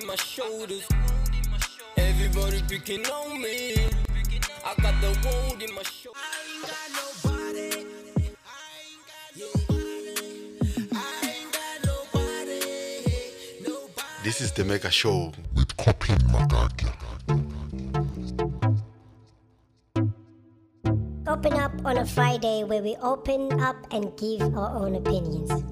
in my shoulders. Everybody picking on me. I got the world in my shoulders. I ain't got nobody. This is the Mega Show. with Copy Magage. Open up on a Friday where we open up and give our own opinions.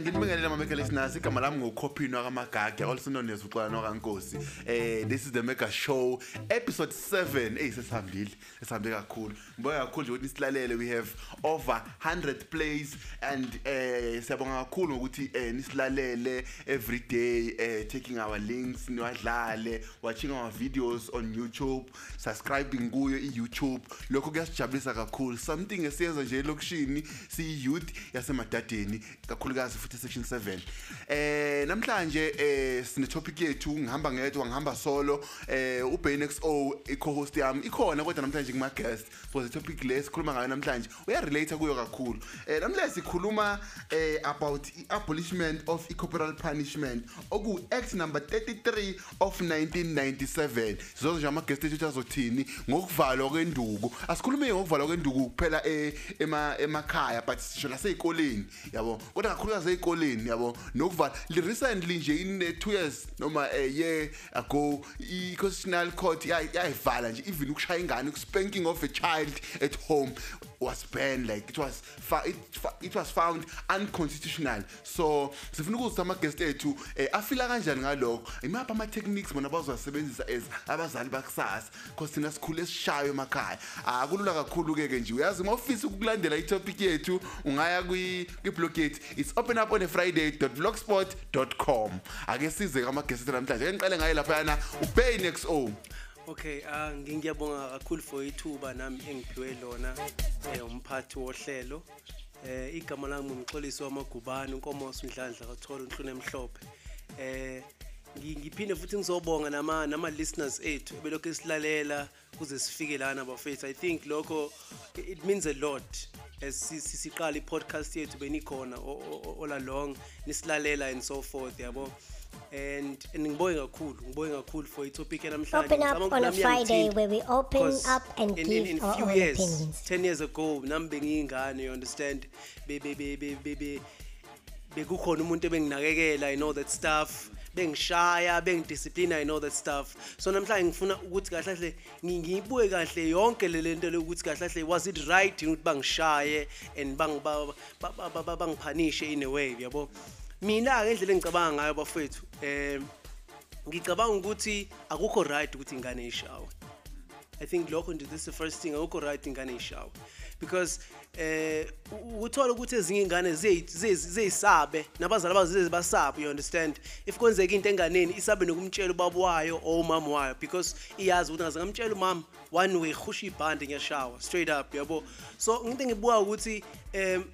Nginibingelela mama Mega listeners igama lami nguKhophino kaMagage also known as uXolani kaNkosi. Eh this is the Mega Show episode 7. Hey sesihambile. Sesihambe kakhulu. Ngibonga kakhulu nje ukuthi nisilalele we have over 100 plays and eh siyabonga kakhulu ngokuthi eh nisilalele every day eh taking our links niwadlale watching our videos on YouTube subscribing kuyo iYouTube lokho kuyasijabulisa kakhulu something esiyenza nje elokushini siyi youth yasemadadeni kakhulukazi futhi section 7 eh namhlanje eh sine topic yethu ngihamba ngedwa ngihamba solo. Eh uBNXO i-co-host yami ikhona kodwa namhlanje kuma guest for the topic le sikhuluma ngayo namhlanje. Uya relate kuyo kakhulu. Eh namhlanje sikhuluma eh about i-abolishment of i-corporal punishment oku act number 33 of 1997 sizoze nje ama guest ethu azothini? Ngokuvalwa kwenduku. Asikhulume ngokuvalwa kwenduku kuphela eh, ema emakhaya but sisho lasezikoleni yabo? Kodwa kakhulukazi ezikoleni yabo? Nokuvala li recently nje in 2 years noma a year ago i constitutional court yay- yayivala nje even ukushaya ingane spanking of a child at home. Was banned like it was fa- it, fa- it was found unconstitutional. So sifuna ukuzisa ama guest ethu eh, afila kanjani ngalokho? Imapha ama techniques bona bazowasebenzisa as abazali bakusasa? Because thina sikhule esishayo emakhaya. Akulula kakhulu ke ke nje. Uyazi uma ufisa ukulandela itopic yethu ungaya kwi blog yethu. It's open up on a friday.vlogspot.com ake size ama guest ethu namhlanje. Ake ngiqale ngaye lapha yana uBNXO Okay, ah ngi- ngiyabonga kakhulu for ithuba nami engiphiwe lona eh umphathi wohlelo. Eh igama lami ngumxolisi wamagubane uNkomosi Ndlandla kathola unhlune emhlophe. Eh ngi- ngiphinde futhi ngizobonga nama nama listeners ethu belokho esilalela kuze sifike lana bafethu. I think lokho it means a lot. as si- si- siqala i-podcast yethu benikhona all along nisilalela and so forth yabo and and ngibonge kakhulu ngibonge kakhulu for itopic yanamhlanje Open up Ngicabanga on a ukuthi nami Friday iyangithinta, where we open 'cause up and in, give in, in our few own years opinions. 10 years ago nami bengiyingane you understand be be be be be, be bekukhona umuntu ebenginakekela i know that stuff bengishaya bengidiscipline i know that stuff so namhlanje ngifuna ukuthi kahle kahle ngi- ngiyibuke kahle yonke le lento le ukuthi kahle kahle was it right yini ukuthi bangishaye and bang ba- ba- ba- ba- ba- bangiphanishe in a way yabo mina ke indlela engicabanga ngayo bafethu em ngicabanga ukuthi akukho right ukuthi ingane ishawe. I think lokho nje this is the first thing akukho right ingane ishawe. Because eh u- uthola ukuthi ezinye ingane ziyi- ziyi- ziyisabe nabazali bazo zize basabe you understand? If kwenzeka into enganeni isabe nokumtshela ubaba wayo or umama wayo because iyazi ukuthi ngaze ngamtshela umama one way khusha ibhande ngiyashawa straight up yabo? So into engibuka ukuthi em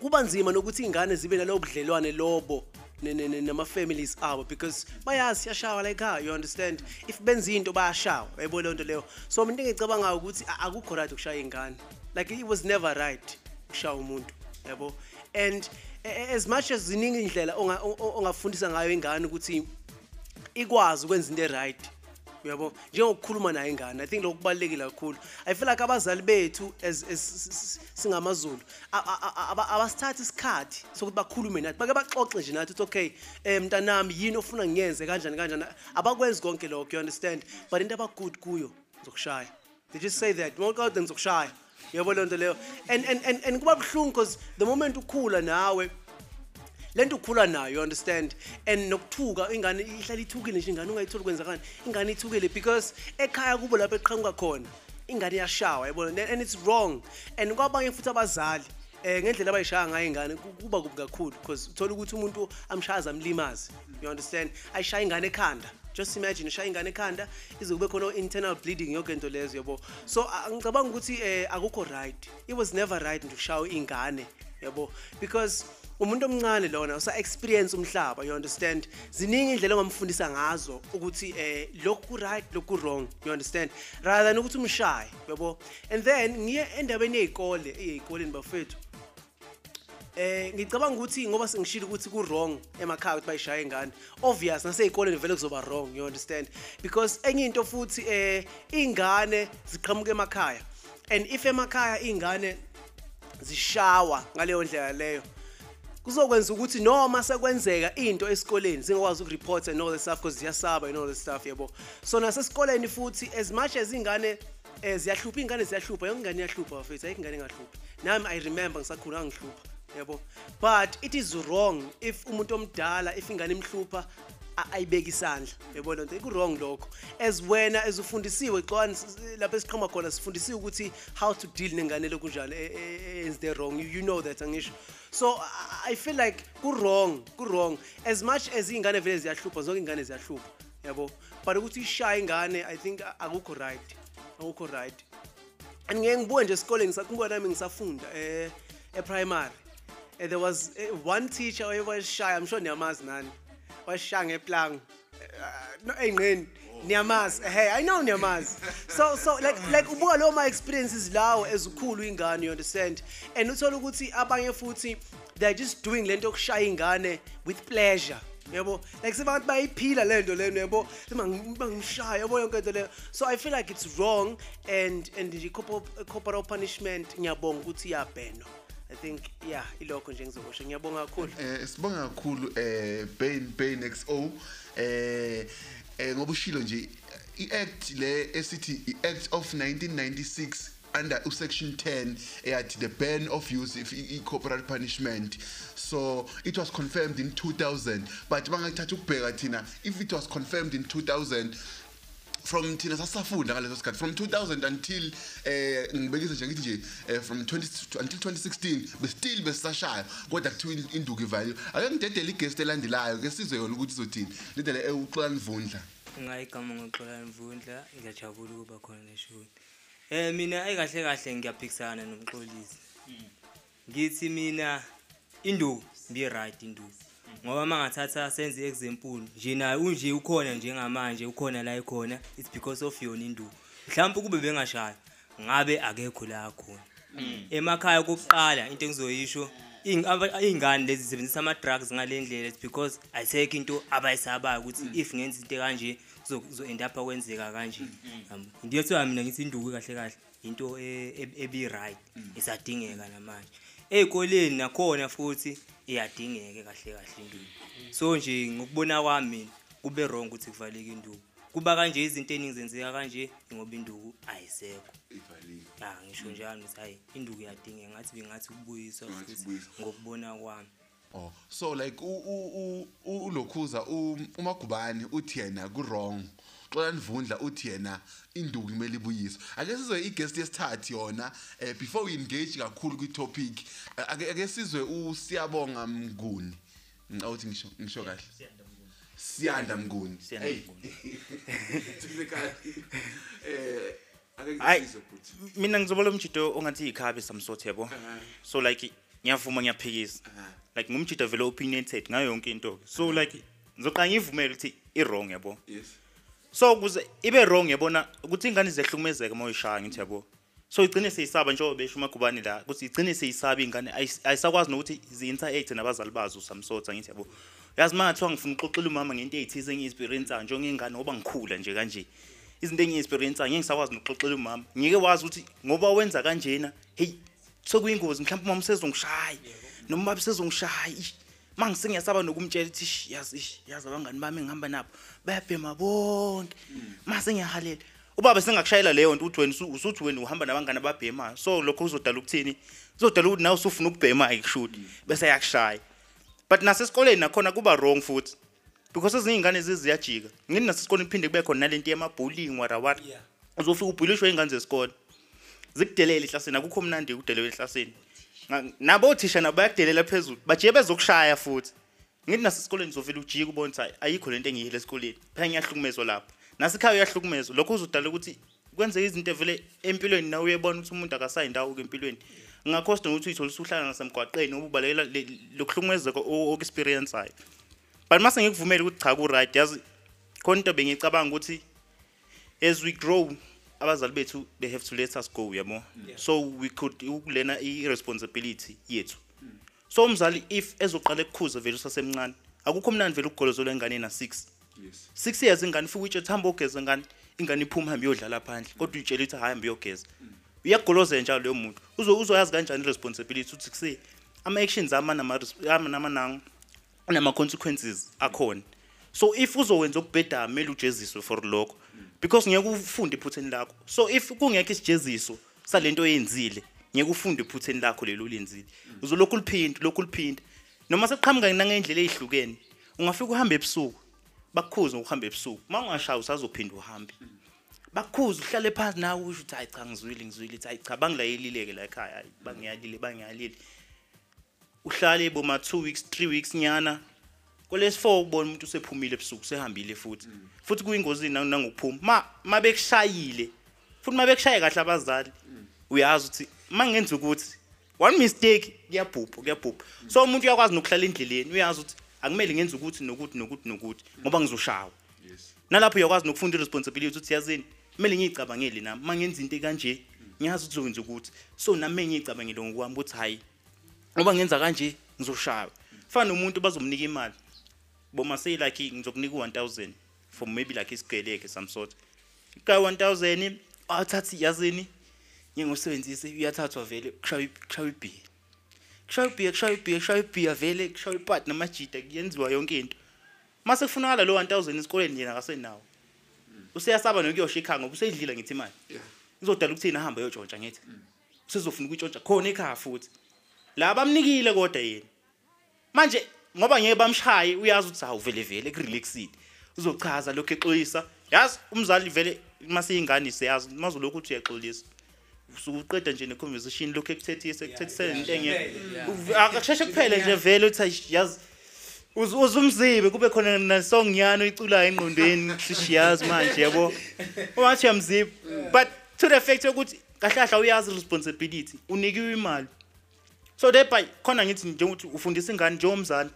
kuba nzima nokuthi ingane zibe nalobo budlelwane lobo ne- ne- ne- nama-families abo because bayazi siyashawa la ekhaya you understand? If benza into bayashawa. Yayibona leyo nto leyo. So mina into engicabangayo ukuthi akukho right ukushaya ingane. Like it was never right ukushaya umuntu yabo? And as much as ziningi indlela ongafundisa ngayo ingane ukuthi ikwazi ukwenza into e-right uyabo njengokukhuluma nayo ingane i think lokho kubalulekile kakhulu. I feel like abazali bethu as, as s- s- singamazulu a- a- a- aba- abasithathi isikhathi sokuthi bakhulume nathi. Bake baxoxe nje nathi ukuthi okay um mntanami yini ofuna ngiyenze kanjani kanjani? Abakwenzi konke lokho you understand? But into abagood kuyo ngizokushaya they just say that mawukade ngizokushaya yabo leyo nto leyo. And, and, and, and kuba buhlungu because the moment ukhula nawe lento ukhula nayo you understand? And nokuthuka ingane ihlala ithukile nje ingane ungayitholi kwenzakani ingane ithukile because ekhaya kubo lapho eqhamuka khona ingane iyashawa yabona and it's wrong. And kwabanye futhi abazali eh ngendlela abayishaya ngayo ingane ku- kuba kubi kakhulu because uthola ukuthi umuntu amshaza amlimaze you understand? Ayishaya ingane ekhanda. Just imagine ushaya ingane ekhanda ize kube khona internal bleeding yonke into lezo yabo? So a- ngicabanga ukuthi eh akukho right. It was never right nje ukushaya ingane yabo? Because umuntu omncane lona usa experience umhlaba you understand? Ziningi indlela ongamfundisa ngazo ukuthi eh lokhu right lokhu wrong you understand? Rather than ukuthi umshaye yabo? And then ngiye endabeni yezikole ezikoleni bafethu. Eh ngicabanga ukuthi ngoba sengishilo ukuthi ku wrong emakhaya ukuthi bayishaya ingane obvious naseyikole vele kuzoba wrong you understand? Because enye into futhi eh ingane ziqhamuka emakhaya. And if emakhaya ingane zishawa ngaleyo ndlela leyo kuzokwenza ukuthi noma sekwenzeka into esikoleni zingakwazi ukureport and all that stuff because ziyasaba and all that stuff yabo so nasesikoleni futhi as much as ingane eh, ziyahlupha ingane ziyahlupha yonke ingane iyahlupha bafethu ayikho ingane engahluphi nami i remember ngisakhula ngihlupha yabo but it is wrong if umuntu omdala if ingane imhlupha a- ayibeka isandla. Yabona nto ku-wrong lokho. As wena as ufundisiwe xwani s- s- lapho esiqhama khona sifundisiwe ukuthi how to deal nengane lokunjani e- e- eyenzile wrong? You, you know that angisho. So I- i feel like ku-wrong ku-wrong. As much as iy'ngane vele ziyahlupha zonke iy'ngane ziyahlupha yabo? But ukuthi ishaye ingane i think a- akukho right akukho right. And ngeke ngibuke nje esikoleni ngisakhumbula nami ngisafunda eh e-primary. Eh, there was eh, one teacher owayeshaya i'm sure niyamazi nani. Washaya ngeplango Eh, ey'nqeni niyamazi. Hey i know niyamazi. So so like like ubuka leyo ma experiences lawo ezikhulu ingane you understand? And uthola ukuthi abanye futhi they're just doing lento yokushaya ingane with pleasure yabo like sebantu bayiphila le nto leno yabo bangimshaya yabo yonke into leyo so i feel like it's wrong and and nje corporal punishment ngiyabonga ukuthi iyabhenwa i think yeah ilokho nje ngizokusho ngiyabonga kakhulu. Eh sibonga kakhulu eh Bain Bain XO eh eh ngoba ushilo nje i-act le esithi i-act of 1996 under section 10 eyathi the ban of use if i- i- corporal punishment. So it was confirmed in 2000 but bangakuthatha ukubheka thina if it was confirmed in 2000 from thina sasafunda ngaleso sikhathi from 2000 until eh ngibekise nje ngithi nje eh, from 20 until 2016 bestill besashaya kodwa kuthiwa in- induku ivaliwe ake ngidedele igest elandelayo ke sizwe yona ukuthi izothini? Lidele ewuxolani vundla. Ngayigama ngoxolani mvundla ngiyajabula ukuba khona neshoni um mina ayikahle kahle ngiyaphikisana nomxolisi. Ngithi mina induku bi-right induku ngoba uma ngathatha senze i-example nje naye unje ukhona njengamanje ukhona la ikhona it's because of yona induku mhlawumbe kube bengashaya ngabe akekho la khona. Emakhaya kokuqala into engizoyisho iy'ngane lezi zisebenzisa ama-drugs ngale ndlela it's because ayisekho into abayisabayo ukuthi if ngenza into kanje kuzo-end up kwenzeka kanje. Yabo. into yethiwa mina ngithi induku kahle kahle into e- e- ebi-right isadingeka namanje. Ey'koleni nakhona futhi iyadingeka kahle kahle induku so nje ngokubona kwami mina kube wrong ukuthi kuvaleke induku. Kuba kanje izinto eningi zenzeka kanje ngoba induku ayisekho. Ya ngisho njalo ngithi hayi induku iyadingeka ngathi bengathi kubuyiswa Ngathi futhi kubuyiswa. ngokubona kwami. Oh so like u- u- u- ulokhuza u- umagubani uthi yena ku wrong xolani vundla uthi yena induku kumele ibuyiswe. Ake sizwe igest yesithathu yona eh, before we engage kakhulu kwi-topic eh, ake ake sizwe usiyabonga mnguni. Ngicawuthi ngisho ngisho kahle. Siyanda mnguni. Siyanda Hey. Mnguni. Technically, eh ake Hayi, ngisize futhi. mina ngizobola umjito ongathi ikhabe samsotho yabo? So like ngiyavuma ngiyaphikisa. Like ngumjito vele opinionated ngayo yonke into. So like ngizoqala ngivumele ukuthi i-wrong yabo? Yes. So ukuze ibe wrong yabona ukuthi ingane ziyahlukumezeka uma uyishaya ngithi yabo? So igcine seyisaba njengoba besho umagubane la ukuthi igcine seyisaba iy'ngane ayis- ayisakwazi nokuthi zi-interact nabazali bazo usamsotha ngithi yabo? Yazi uma ngathiwa ngifuna ukuxoxela umama ngento ey'thize engiyi-experiencayo njengengane ngoba ngikhula nje kanje. Izinto engiyi-experiencayo ngeke ngisakwazi nokuxoxela umama. Ngike wazi ukuthi ngoba wenza kanjena heyi sekuyingozi mhlawumbe umama usezongishaya noma ubaba usezongishaya ish ma ngisengiyasaba nokumtshela ukuthi ish yazi ish yazi abangani bami engihamba nabo bayabhema bonke. Ma sengiyahalela ubaba sengakushayela leyo nto uthi wena usu- usuthi wena uhamba nabangani ababhemayo so lokho kuzodala ukuthini? Kuzodala ukuthi nawe usufuna ukubhema-ke kushuti bese yakushaya but nasesikoleni nakhona kuba wrong futhi because ezinye iy'ngane zize ziyajika. Ngithi nasesikoleni kuphinde kube khona nalento yama-bullying warawara uzofika ubhulishwe iy'ngane zesikole zikudelele ehlasini akukho mnandi ukudelelwa ehlasini Nga- nabo othisha nabo bayakudelela phezulu. Bajiye bezokushaya futhi. Ngithi nasesikoleni zovele ujike ubona ukuthi hayi, ayikho lento engiyile esikoleni. Phela ngiyahlukumezwa lapho. Nasekhaya uyahlukumezwa. Lokho kuzodala ukuthi kwenzeka izinto vele empilweni nawe uyebona ukuthi umuntu akasayindawo-ke empilweni ngakhosidwa ukuthi uyithole usuhlala ngasemgwaqeni ngoba ubalekela le- lokuhlukumezeka oku-experienceayo but mase ngikuvumele ukuthi cha ku-right yazi khona into bengicabanga ukuthi as we grow abazali bethu they have to let us go yabo so we could ukulena i-responsibility yethu. So umzali if ezoqala ekukhuza vele usasemncane akukho mnandi vele ukugolozolwa ingane na 6 6 years ingane ufike utshe thamba ogeza ngane ingane iphuma hambe yodlala phandle kodwa uyitshela ukuthi hayi hambe yogeza uyagoloza njalo leyo muntu. Uzo uzoyazi kanjani responsibility ukuthi kuse ama actions ama nama ama nama nama consequences akhona. So if uzowenza okubhedama kumele ujeziswe for lokho. Because ngeke ufunde iphutheni lakho. So if kungekho isijeziso salento oyenzile ngeke ufunde iphutheni lakho lelo lenzile uzolokhu liphinde lokhu liphinde. Noma seqhamuka nangendlela ezihlukene ungafika uhambe ebusuku bakukhuza ngokuhamba ebusuku. Mawungashaya usazophinda uhambe. Bakukhuza uhlale phansi nawe usho ukuthi hayi cha ngizwile ngizwile. Hayi cha bangilayelileke la ekhaya. Hayi bangiyalile bangiyalile. Uhlale boma 2 weeks 3 weeks nyana. Kolesi 4 ubona umuntu usephumile ebusuku sehambile futhi. Futhi kuyingozi nangokuphuma. Ma mabekushayile futhi mabekushaye kahle abazali uyazi ukuthi mangenza ukuthi one mistake kuyabhubha kuyabhubha. So umuntu uyakwazi nokuhlala endleleni uyazi ukuthi akumele ngenze ukuthi nokuthi nokuthi nokuthi ngoba ngizoshawa. Nalapho uyakwazi nokufunda irresponsibility ukuthi yazini kumele ngiyicabangele nami mangenza into kanje ngiyazi ukuthi uzokwenza ukuthi. So nami ngiyicabangele ngokwami ukuthi hayi ngoba ngenza kanje ngizoshawa. Fana nomuntu bazomnika imali boma say like ngizokunika u1000 for maybe like isigeleke some sort. Ka 1000 awathathi yazini ngingosebenzise uyathathwa vele kushaya kushaya ibi kushaya ibi kushaya ibi kushaya ibi vele kushaya ipart namajida kuyenziwa yonke into. Mase kufunakala lo 1000 esikoleni yena akasenawo. Useyasaba nokuyosha ngoba usedlila ngithi imali izodala ukuthini ahambe yotshontsha ngithi usezofuna ukuyitshontsha khona ekhaya futhi. La bamnikile kodwa yena. Manje ngoba ngeke bamshaye uyazi ukuthi hawu vele vele kurelaxed uzochaza lokho exolisa yazi umzali vele mase ingane siyazi mazolokhu uthi uyaxolisa. Usuqeda nje neconversation lokho ekuthethise ekuthethise into engeke akasheshe kuphele nje vele uthi "Ayi, yazi uz- uzumzibe kube khona nasongiyana oyiculayo engqondweni shishiyazi manje yabo? Wathi uyamziba but to the fact ukuthi kahlahla uyazi responsibility unikiwe imali. So thereby khona ngithi njengokuthi ufundisa ingane njengomzali.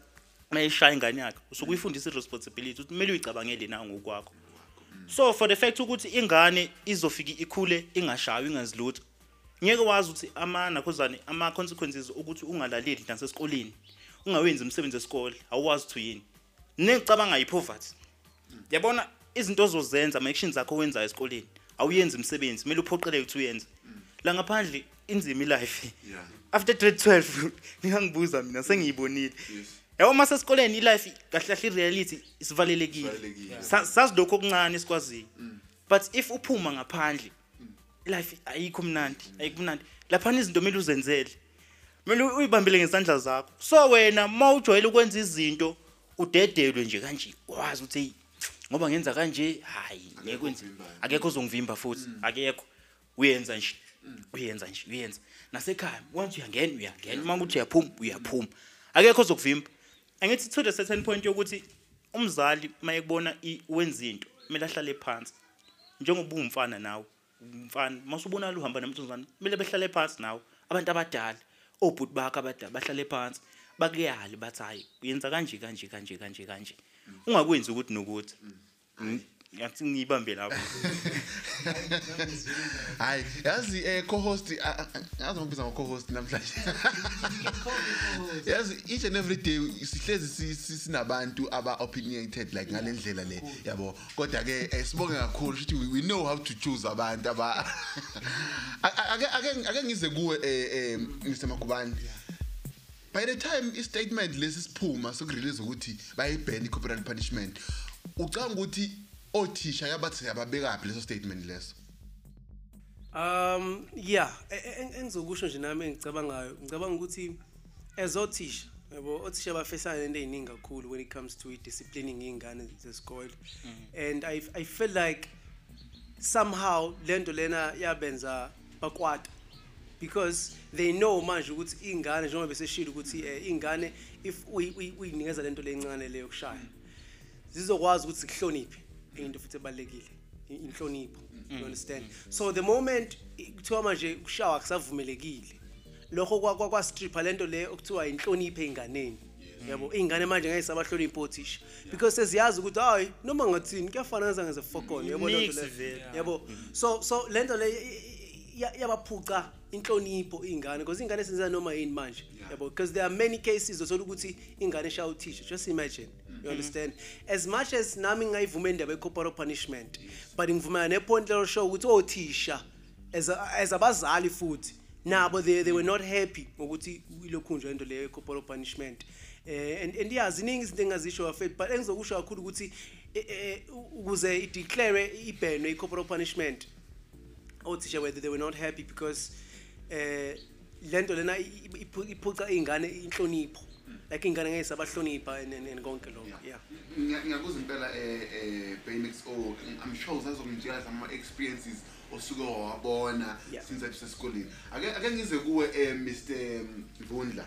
Mayishaya ingane yakhe usuke uyifundisa i-responsibility ukuthi kumele uyicabangele nawe ngokwakho. So for the fact ukuthi ingane izofika ikhule ingashayi ingazilutho ngeke wazi ukuthi ama-nakhozane ama-consequences ukuthi ungalaleli nasesikoleni ungawenzi umsebenzi wesikole awuwazi ukuthi yini necabanga yi-poverty yabona izinto ozozenza ama-actions akho owenzayo esikoleni awuyenzi umsebenzi kumele uphoqeleke ukuthi uyenze. La ngaphandle inzima ilife. Yeah. after grade 12 ningangibuza mina sengiyibonile. Yabo mase esikoleni ilife kahle kahle ireality isivalelekile. Isivalelekile. Sa- sazi lokho okuncane esikwaziyo but if uphuma ngaphandle life ayikho mnandi ayikho mnandi. Laphana izinto kumele uzenzele. Kumele uyibambele ngesandla zakho. So wena uma ujwayele ukwenza izinto udedelwe nje kanje. Wazi ukuthi hey ngoba ngenza kanje hayi ngeke kwenze akekho ozongivimba futhi. Akekho. Uyenza nje. Uyenza nje. Uyenza. Nasekhaya once uyangena uyangena. Uma ukuthi uyaphuma uyaphuma. Akekho ozokuvimba. Angithi to the certain point yokuthi umzali mayekubona wenza into kumele ahlale phansi njengoba ungumfana nawe umfana masubona lo uhamba namntombazane kumele behlale phansi nawe abantu abadala obhuti bakho abadala bahlale phansi bakuyale bathi hayi uyenza kanje kanje kanje kanje kanje. Ungakwenzi ukuthi nokuthi. Ngathi ngiyibambe lapho. Hayi yazi eh co-host ah, ah, yazi ngibiza ngo-co-host namhlanje. Yazi each and every day sihlezi si- si- sinabantu aba-opinionated like ngale ndlela le. Yabo kodwa-ke eh, sibonge kakhulu futhi we, we know how to choose abantu aba Ake- ake- ake ake ngize kuwe eh, eh, mr makubani by the time i-statement lesi siphuma sokurelease ukuthi bayibhene i-corporal punishment ucanga ukuthi othisha yabathi yababekaphi leso statement leso? Um yeah, e- e- eng- engizokusho nje nami engicabangayo, ngicabanga ukuthi as othisha, yabo othisha bafesana nento eziningi kakhulu when it comes to disciplining ingane zesikole. And I I feel like somehow lento lena yabenza bakwata because they know manje ukuthi ingane njengoba beseshilo ukuthi eh, ingane if uyi- uyi- uyinikeza lento lencane leyo kushaya zizokwazi ukuthi zikuhloniphe into futhi ebalekile inhlonipho you understand? So the moment i- kuthiwa manje kushawa akusavumelekile. Lokho kwa- kwa- kwastripha lento le okuthiwa inhlonipho ey'nganeni. Yabo iy'ngane manje ngeke sabahloniphe othisha. Because seziyazi ukuthi hayi noma ngathini kuyafana ngeze ngeze fokona yabo lento Mix le. vele. yabo so so lento le i- i- ya- yabaphuca inhlonipho iy'ngane because iy'ngane senza noma yini manje. Yabo because there are many cases othola ukuthi ingane eshaya uthisha. Just imagine you understand? As much as nami ngingayivuma indaba ye-corporal punishment but ngivumela nepoint lelo show ukuthi othisha as as abazali futhi nabo they, they were not happy ngokuthi ilokhunjwa into leyo ye-corporal punishment. Eh and yeah ziningi izinto engazisho afet but engizokusho kakhulu ukuthi eh, eh, ukuze ideclare ibheno i-corporal punishment othisha whether they were not happy because eh lento lena i- i- iphu- iphuca ingane inhlonipho. Like ingane ngeke sabahlonipha and and- and konke lokho yeah. Ngiya- ngiyakuza impela eh eh Phoenix oh I'm sure uzazongitshela some experiences osuke wabona Yeah. since athi sesikoleni. Ake ake ngize kuwe eh Mr Vundla.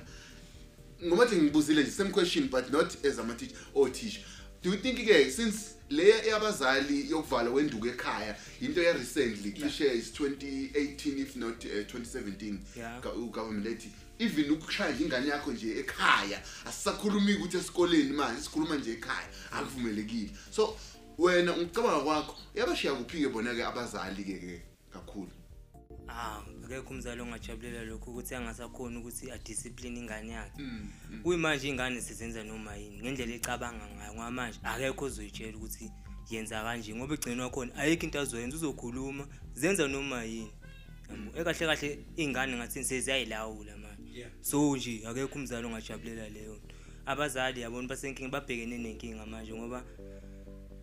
Ngoba thi ngibuzile nje same question but not as a teacher or teacher. Do you think ke since le yabazali yokuvala wenduku ekhaya into ya recently cishe is 2018 if not uh, 2017 Yeah. Ga- ugovernment lethi even ukushaya nje ingane yakho nje ekhaya asisakhulumi ukuthi esikoleni manje sikhuluma nje ekhaya akuvumelekile. So wena ngicabanga kwakho yabashiya kuphi-ke bona-ke abazali-ke ke kakhulu? Ah, akekho umzali ongajabulela lokho ukuthi angasakhoni ukuthi adiscipline ingane yakhe. Kuyimanje ingane sizenza noma yini ngendlela ecabanga ngayo ngoba manje akekho ozoyitshela ukuthi yenza kanje ngoba igcinwa khona ayikho into azoyenza uzokhuluma zenza noma yini. Yabo ekahle kahle ingane ngathi seziyayilawula manje. So nje akekho umzali ongajabulela leyo nto. Abazali yabona basenkingi babhekene nenkinga manje ngoba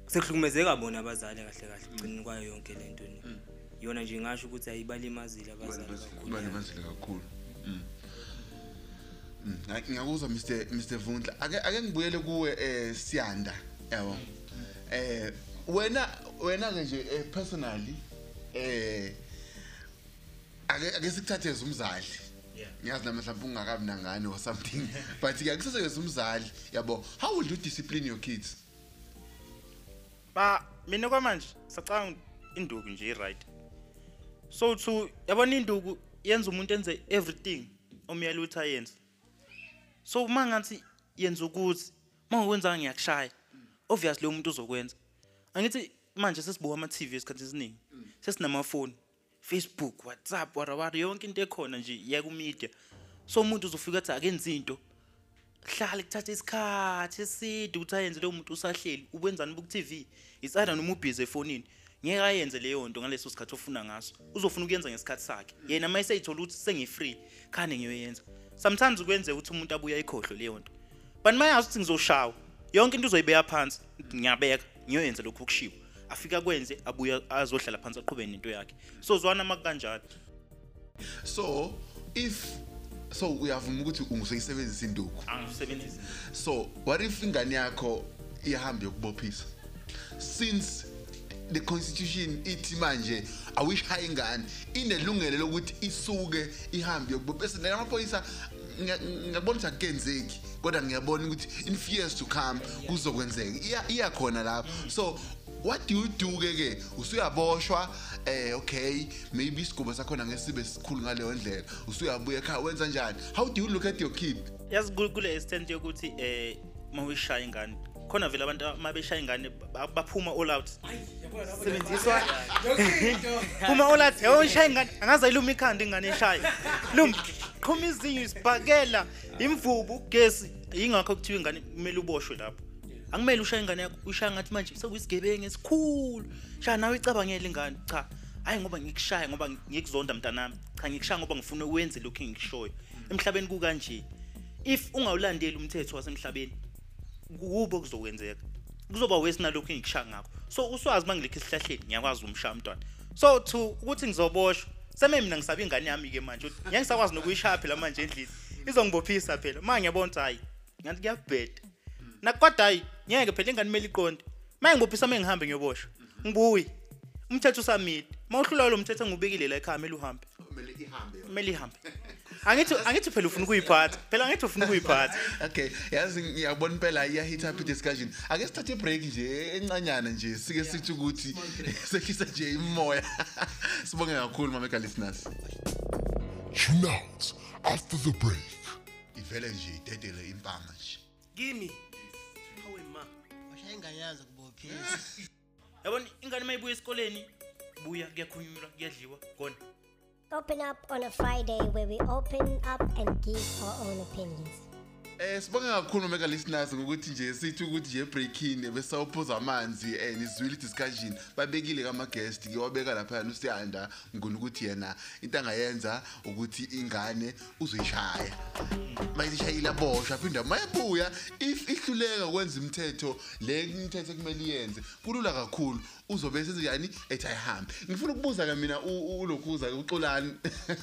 sekuhlukumezeka bona abazali kahle kahle ugcineni kwayo yonke lento ni. Yona nje ngasho ukuthi ayibalimazile abazali kakhulu. balimazile kakhulu. Mm. Mm. Ngiyakuzwa mr mr vundla. Ake ake ngibuyele kuwe eh siyanda. Yabo. Eh wena wena ke nje eh, personally eh ake ake sikuthathe umzali. Ngiyazi nami mhlawumbe ungakabi nangane or something but ke akusese as umzali. Yabo how will you discipline your kids? Ba mina kwamanje sacanga induku nje i-right so to yabona induku yenza umuntu enze everything omyala ukuthi ayenze. So uma ngathi yenza ukuthi uma ngokwenzanga ngiyakushaya obviously umuntu uzokwenza. Angithi manje sesibuka ama-tv esikhathi esiningi sesinamafoni facebook whatsapp warawara yonke into ekhona nje yakumedia so umuntu uzofika athi akenzi into hlale kuthatha isikhathi eside ukuthi ayenze leyo muntu usahleli ubenzani buku-tv it's either noma ubhizi efonini. Ngeke ayenze leyo nto ngaleso sikhathi ofuna ngaso. Uzofuna ukuyenza ngesikhathi sakhe. Yena uma eseyithola ukuthi sengi-free khane ngiyoyenza. Sometimes kwenzeka ukuthi umuntu abuye ayikhohlwe leyo nto. But uma yazi ukuthi ngizoshawa yonke into uzoyibeka phansi ngiyabeka ngiyoyenza lokhu okushiwo. Afike akwenze abuye azohlala phansi aqhubeke nento yakhe. So zwana uma kanjalo so if so uyavuma ukuthi ungiseyisebenzisa induku angisebenzisi. So what if ingane yakho ihambe yokubophisa? Since the constitution ithi manje awishaya ingane. Inelungelo lokuthi isuke ihambe yokubophisa la amaphoyisa ngiya- ngiyabona ukuthi akenzeki kodwa ngiyabona ukuthi in fears to come kuzokwenzeka. Iya iyakhona lapho. So what do you do ke? Ke usuyaboshwa eh okay maybe isigaba sakhona ngesibe sikhulu ngaleyo ndlela. Usuyabuya ekhaya wenza njani? How do you look at your kid? Yazi ku- kule extent yokuthi eh uma uyishaya ingane khona vele abantu uma beshaya ingane ba- baphuma all out. Sebenziswa. Phuma all out yabo ishaya ingane angaze iluma ikhanda ingane eshaya lum qhuma izinyo isibhakela imvubu ugesi. Yingakho kuthiwa ingane kumele uboshwe lapho. Akumele ushaya ingane yakho ushaya ngathi manje sekuyisigebengu esikhulu. Shaya nawe icabangele ingane cha. Hayi ngoba ngikushaya ngoba ngikuzonda mntanami. Cha ngikushaya ngoba ngifuna uwenze lokhu engikushoyo. Emhlabeni kukanje if ungawulandeli umthetho wasemhlabeni kubo kuzokwenzeka. Kuzoba wesinalokhu engikushaya ngakho. So uswazi uma ngilekho esihlahleni ngiyakwazi umshaya umntwana. So to ukuthi ngizoboshwa seme mina ngisaba ingane yami-ke manje ukuthi ngeke ngisakwazi nokuyishaya phela manje endlini. Izongibophisa phela. Ma ngiyabona ukuthi hayi ngathi kuyabheda. Nakodwa hayi ngeke phela ingane kumele iqonde. Uma ngibophisa uma ngihambe ngiyoboshwa ngibuyi umthetho usamile. Uma uhlula lo mthetho engubekile la ekhaya kumele uhambe. Kumele ihambe kumele ihambe. Angithi angithi phela ufuna ukuyiphatha. Phela angithi ufuna ukuyiphatha. Okay yazi ngiyabona impela iyahit up discussion ake sithathe ibreak nje encanyana nje sike sithi ukuthi sehlisa nje imoya. Sibonge kakhulu mameka listeners Tune out after the break. ivele nje idedele impama nje. Kimi? Hawe ma. Washaya ingane yazo kubophisa yabona ingane mayibuya esikoleni? Buya kuyakhunyulwa kuyadliwa kona open up on a Friday where we open up and give our own opinions. Eh sibonge kakhulu mega listeners ngokuthi nje sithi ukuthi nje breaking bese uphuza amanzi eh nizwile discussion babekile kama guest ke wabeka lapha yana usiyanda ngona ukuthi yena into angayenza ukuthi ingane uzoyishaya. Mayishayila bosha phinda mayebuya. If ihluleka ukwenza imithetho le imithetho kumele iyenze kulula kakhulu. Uzobe senze yani ethi ayihambe ngifuna ukubuza ke mina u- u- ulokhuza ke uxolani.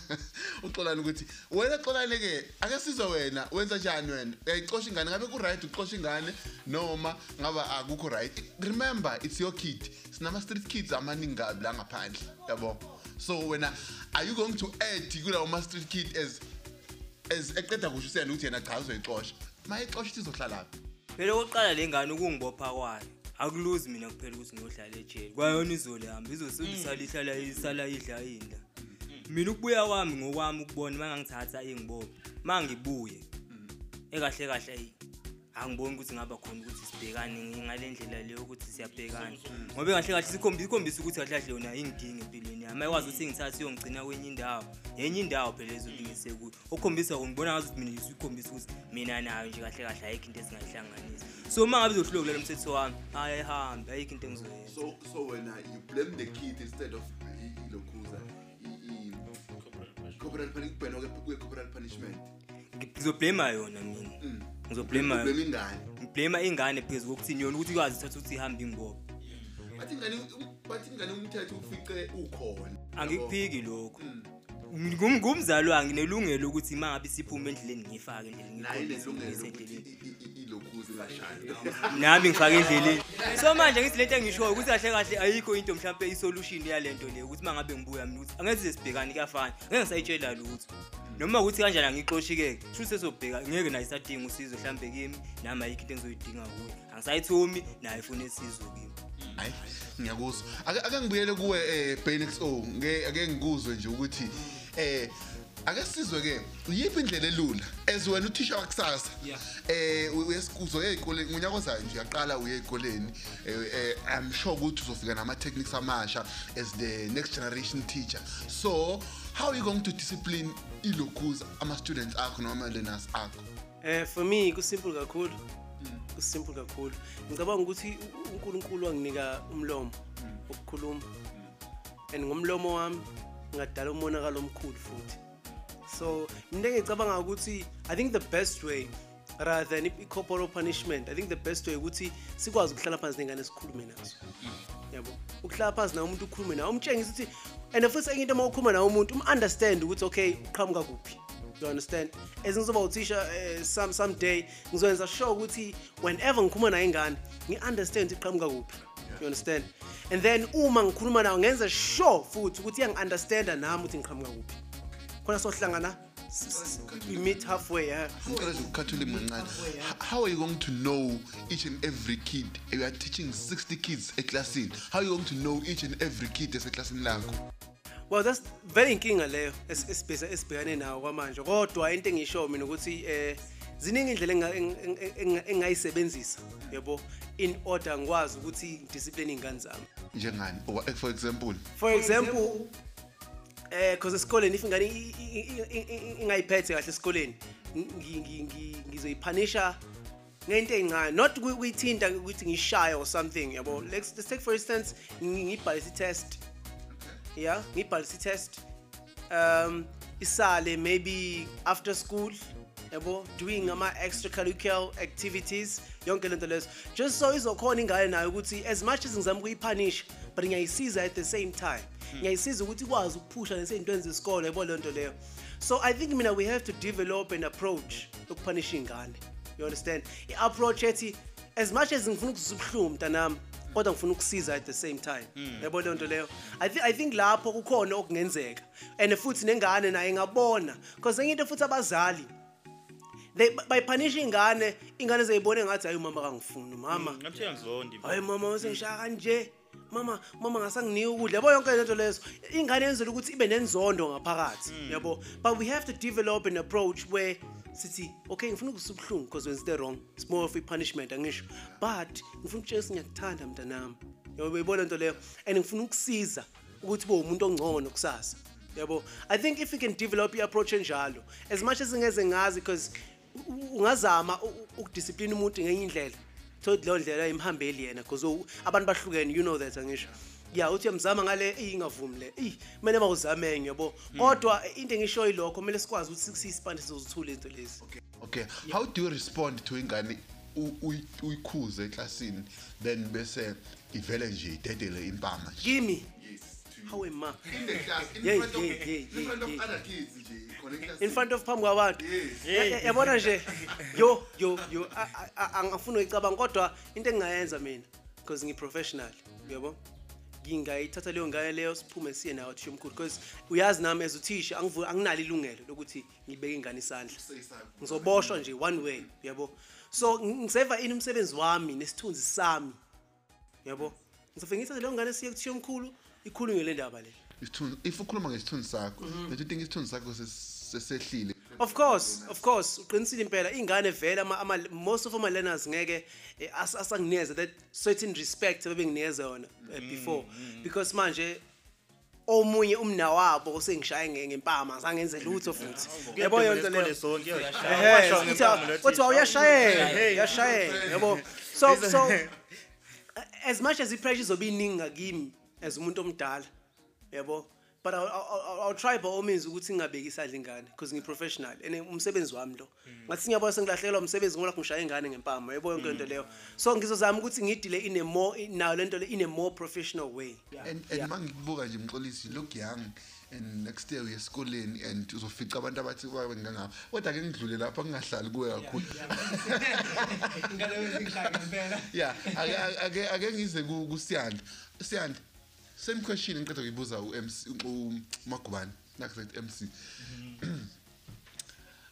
Uxolani ukuthi wena xolani ke ake sizwe wena wenza njani wena? Uyayixosha ingane? Ngabe ku right uxosha ingane? Noma ngaba akukho right? Remember it's your kid. Sinama street kids amaningi kabi la ngaphandle. Yabo? So wena are you going to add kulawo ma street kid as as eqeda kusho usiyana ukuthi yena cha uzoyixosha? Mayixosha izohlalaphi phela okokuqala le ngane ukungibopha kwayo akuluzi mina kuphela ukuthi ngiyohlala ejele. Kwayona izolihamba izosebenzisala ihlala isala idla indla mina ukubuya kwami ngokwami ukubona uma ngangithatha ingibophe uma ngibuye ekahle kahle ayi angiboni ukuthi ngaba khona ukuthi sibhekane ngale ndlela leyo ukuthi siyabhekana. Ngoba kahle kahle sikhombisa ikhombisa ukuthi kahle kahle yona ingidinga empilweni yami. Ayikwazi ukuthi ngithathe iyongigcina kwenye indawo yenye indawo phela ezolingise kuyo okukhombisa ngibona ngathi mina isikhombisa ukuthi mina nayo nje kahle kahle ayikho into esingayihlanganisa. So uma ngabe izohlula kulela mthetho wami hayi ayihambe ayikho into engizoyenza. So so wena you blame the kid instead of i- ilokhuza i- i- corporal punishment. Kubhena ke corporal punishment. Ngizoblema yona mina. Ngizoblema blame ingane. Ngiblema ingane phezu kokuthini yona ukuthi ikwazi ithatha ukuthi ihambe ingibophe bathi ingane bathi ingane umthetho ufice ukhona. Angikuphiki lokho Ngum- ngumzali wangi nginelungelo ukuthi uma ngabe siphuma endleleni ngiyifake endleleni nelungelo nami ngifake endleleni. So manje ngithi lento engishoyo ukuthi kahle kahle ayikho into mhlawumbe isolution yalento leyo ukuthi uma ngabe ngibuya mina ukuthi angeke size sibhekane kuyafana. Ngeke ngisayitshela lutho. Noma ukuthi kanjani angixoshikeke sho sesobheka ngeke naye isadinga usizo mhlawumbe kimi nami ayikho into engizoyidinga kuye angisayithumi naye ifuna esizo kimi. Hayi ngiyakuzwa. Ake ake ngibuyele kuwe eh Benix O ngeke ake ngikuzwe nje ukuthi eh ake sizwe ke yiphi indlela elula? As wena uthisha wakusasa eh uyesikuzo ezikoleni ngonyaka ozayo nje yaqala uye ezikoleni eh eh, i'm sure ukuthi uzofika nama techniques amasha as the next generation teacher. So how are you going to discipline ilokhuza ama students akho noma learners akho Eh for me kusimple kakhulu. Kusimple kakhulu. Ngicabanga ukuthi u- uNkulunkulu wanginika umlomo ukukhuluma. And ngomlomo wami ngadala umonakalo omkhulu futhi. So into engicabanga ukuthi I think the best way rather than i- corporal punishment I think the best way ukuthi sikwazi ukuhlala phansi nengane sikhulume nazo. Yabo. Ukuhlala phansi na umuntu ukhulume nawe umtshengisa ukuthi and futhi enye into uma ukhuluma nawe umuntu um understand ukuthi okay uqhamuka kuphi. you understand as ngizoba uthisha uh, some someday ngizoyenza sure ukuthi whenever ngikhuluma nayo ingane ngi-understand ukuthi iqhamuka kuphi you understand and then uma ngikhuluma nayo ngenza sure futhi ukuthi iyangi-understanda nami ukuthi ngiqhamuka kuphi khona sohlangana s- s- we meet halfway yeah. ngicela nje ukukhathula imncancane how are you going to know each and every kid? You are teaching 60 kids eclassini how are you going to know each and every kid eseclassini lakho? Well that's very inkinga leyo es- esibhesa- esibhekane nawo kwamanje. Kodwa into engisho mina ukuthi eh ziningi indlela enga- eng- eng- eng- engingayisebenzisa yabo? In order ngikwazi ukuthi ngidiscipline iy'ngane zami. Njengani? Or, for example? For example eh cause esikoleni if ingane ingayiphethe kahle esikoleni ngi- ngi- ngi- ngizoyipunisha ngento eyincane not kuyi- kuyithinta ukuthi ngishaya or something yabo. Let's, let's take for instance ngi- ngibhalise i-test. Yeah ngibhalise i-test. Um isale maybe after school yabo doing ama extracurricular activities yonke lento lezo. Just so izokhona ingane nayo ukuthi as much as ngizama ukuyipunisha but ngiyayisiza at the same time. Ngiyayisiza ukuthi ikwazi ukuphusha nesey'ntweni zesikole yabo leyo nto leyo. So i think mina we have to develop an approach yokupunisha iy'ngane. You understand? I-approach ethi as much as ngifuna ukuzisa ubuhlungu mntanami kodwa ngifuna ukusiza at the same time. Yabo leyo nto leyo? I, thi- i think lapho kukhona okungenzeka. And futhi nengane naye ingabona. Because enye into futhi abazali they bayipunisha ingane ingane zeyibone ngathi hayi umama kangifuni mama ngamthiya ngizondi hayi mama usengishaya kanje. Mama mama ngasanginika ukudla. Yabo yonke lento lezo. Ingane yenzela ukuthi ibe nenzondo ngaphakathi yabo? But we have to develop an approach where sithi okay ngifuna ukuzisa ubuhlungu because wenzite wrong. It's more of a punishment angisho. But ngifuna ukutshela ngiyakuthanda mntanami. Yabo beyibona lento leyo? And ngifuna ukusiza ukuthi bo umuntu ongcono kusasa yabo? I think if you can develop i-approach enjalo as much as ngeze ngazi because u- u- ungazama u- u- ukudiscipline umuntu ngenye indlela thothi leyo ndlela imhambeli yena because u- abantu bahlukene you know that angisho. Ya uthi uyamzama ngale ingavumi le eyi kumele mawuzamenge yabo. Kodwa into engisho yilokho kumele sikwazi ukuthi siyisipande sizozithula into lezi. Okay how do you respond to ingane u- uyi- uyikhuze eklasini then bese ivele nje idedele impama nje? Kimi hawe ma in the class in Yeah, front of yeah, yeah, in front of yeah, other kids nje khona in eklasini front of phambi kwabantu. Ya- ya- yabona nje yo yo yo a- a- a- angafuni uyicabanga kodwa into engingayenza mina because ngi-professional yabo ngingayithatha leyo ngane leyo siphume siye nayo thisha omkhulu because uyazi nami as uthisha angivu- anginalo ilungelo lokuthi ngibeke ingane isandla. Ngizoboshwa nje one way yabo so ng- ngiseva ini umsebenzi wami nesithunzi sami yabo ngizofike ngithathe leyo ngane siye kuthisha omkhulu ikhulunywe le ndaba le. Isithunzi if ukhuluma ngesithunzi sakho don't you think isithunzi sakho ses- sesehlile? Of course, of course, uqinisile impela ingane vele ama, ama most of ama learners ngeke eh, as- asanginikeza that certain respect abebenginikeza yona eh, before. because manje omunye umnawabo osengishaye nge- ngempama zangenze lutho futhi. Yabo yonke Isikole leyo. sonke Ehhe, uthi uthi uyashayela uyashayela yabo. So so as much as i-pressure izobe iningi ngakimi as umuntu omdala yabo? But I'll, I'll, I'll try by all means ukuthi ngingabeki isandla ingane because ngi-professional and umsebenzi wami lo. Ngathi ngiyabona sengilahlekelwa umsebenzi ngoba ngishaya ingane ngempama yabo? Yonke into leyo. So ngizozama ukuthi ngidile in a more nayo lento le in a more professional way. And and mangikubuka nje mxolisi look young and next year uye esikoleni and uzofica abantu abathi babe ngangapha kodwa ke ngidlule lapha ngingahlali kuwe kakhulu. yeah. Ake- ake- ake ake ngize ku- kusiyanda siyanda same question ngiqeda kuyibuza u-MC umagubane nakusethi MC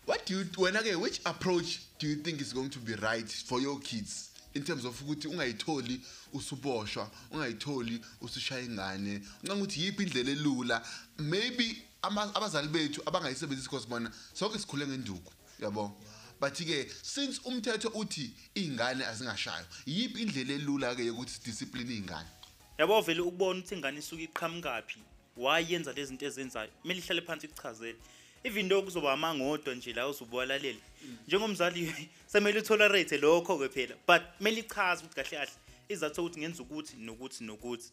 what do you wena ke which approach do you think is going to be right for your kids? In terms of ukuthi ungayitholi usuboshwa ungayitholi usushaya ingane ngicanga ukuthi yiphi indlela elula maybe ama- abazali bethu abangayisebenzisi because bona sonke sikhule ngenduku yabo? But ke since umthetho uthi ingane azingashayo yiphi indlela elula ke yokuthi discipline ingane yabo vele ukubona ukuthi ingane isuke iqhamukaphi? Wayenza lezi zinto ezenzayo? Kumele ihlale phansi ikuchazele even though kuzoba amangodo nje la uzubuwalalele njengomzali semele utolerate lokho ke phela but kumele ichaze ukuthi kahle kahle izathu ukuthi ngenza ukuthi nokuthi nokuthi.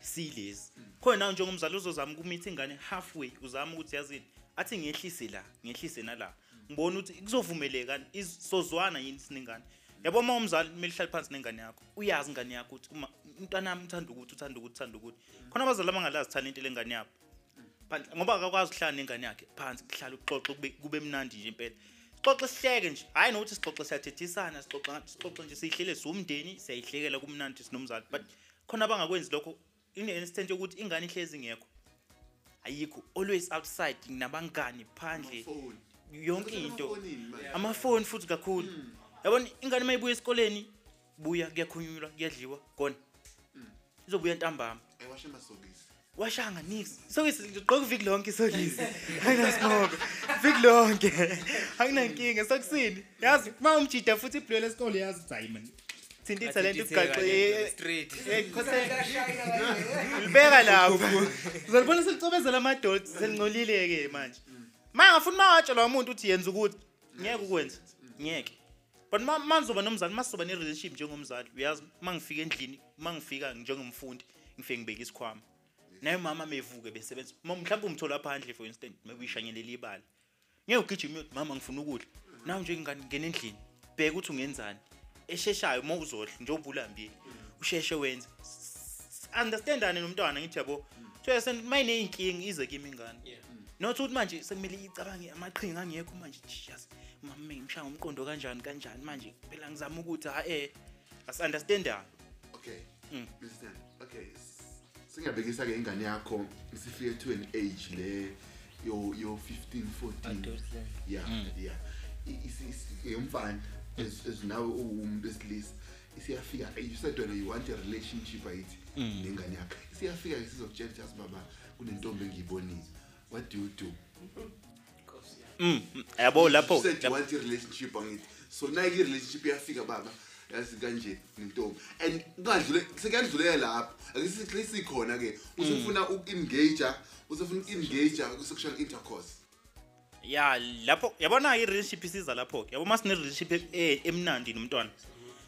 Silezi khona nawe njengomzali uzozama ukumitha ingane halfway uzama ukuthi yazini athi ngehlise la ngehlise nala. Ngibona ukuthi kuzovumeleka isozwana yini sinengane? Yabo uma umzali kumele ihlale phansi nengane yakho uyazi ingane yakho ukuthi uma umntanami uthanda ukuthi uthanda ukuthi uthanda ukuthi. Khona abazali abangalazi talent lengane yabo. Phandle ngoba akakwazi ukuhlala nengane yakhe phansi kuhlala ukuxoxa kube mnandi nje impela. Sixoxe sihleke nje. Hayi nokuthi sixoxe siyathethisana sixoxe sixoxe nje siyihlele siwumndeni siyayihlekela kumnandi sinomzali. But khona abangakwenzi lokho ine-instant yokuthi ingane ihlezi ingekho. Ayikho. Always outside nabangani phandle. Yonke into. amafoni futhi kakhulu. Yabona ingane uma ibuya esikoleni buya kuyakhulunywa kuyadliwa khona izobuya ntambama. Ewashe amasokisi. Washanga nix sokisi ngigqoka iviki lonke isokisi ayinasibongo viki lonke. Anginankinga. Sokusini? Yazi uma umjida futhi ibhulwe lesikole yazi ukuthi hayi man thinta ithalente ugaxe straight libeka lapho uzolibona selicobezela amadoli selingcolile-ke manje. Ma ngafuna uma watshelwa umuntu ukuthi yenza ukuthi ngeke ukwenza ngeke. But ma ma ngizoba nomzali ma sizoba ne-relationship njengomzali uyazi? Uma ngifika endlini uma ngifika njengomfundi ngifike ngibeke isikhwama. Naye mama mevuke besebenza. Ma mhlawumbe umthola phandle for instance maybe uyishanyelela ibala. Ngeke ugijime uyothi mama ngifuna ukudla. Nawe nje ngane ngena endlini bheka ukuthi ungenzani. Esheshayo uma uzodla njengoba ulambile usheshe wenze. Understandane nomntwana ngithi yabo so sen mayineyinkinga ize kimi ingane. Not ukuthi manje sekumele icabange amaqhinga angekho manje yes mama ngimshaya umqondo kanjani kanjani manje? Phela ngizama ukuthi ha eh as-understandane okay. Mm. Mr. okay s- singabekisa ke ingane yakho isifike to an age le yo yo 15 14 yeah yeah. I- isi- isi- yomfana as as now umuntu esilisa isiyafika you said wena you want a relationship ayithi nengane yakho. Isiyafika ke sizokutshela ukuthi asibaba kunentombi engiyibonile. What do you do? mm mm, yabo lapho you said you want a relationship angithi so nayi relationship iyafika baba? Yazi kanje nentombi and kungadlule sekuyadlulela lapho. Ake sikhona ke usufuna uku-engage usufuna uku-engage ku-sexual intercourse. Ya lapho yabona i-relationship isiza lapho-ke? Yabo uma sine-relationship e- emnandi nomntwana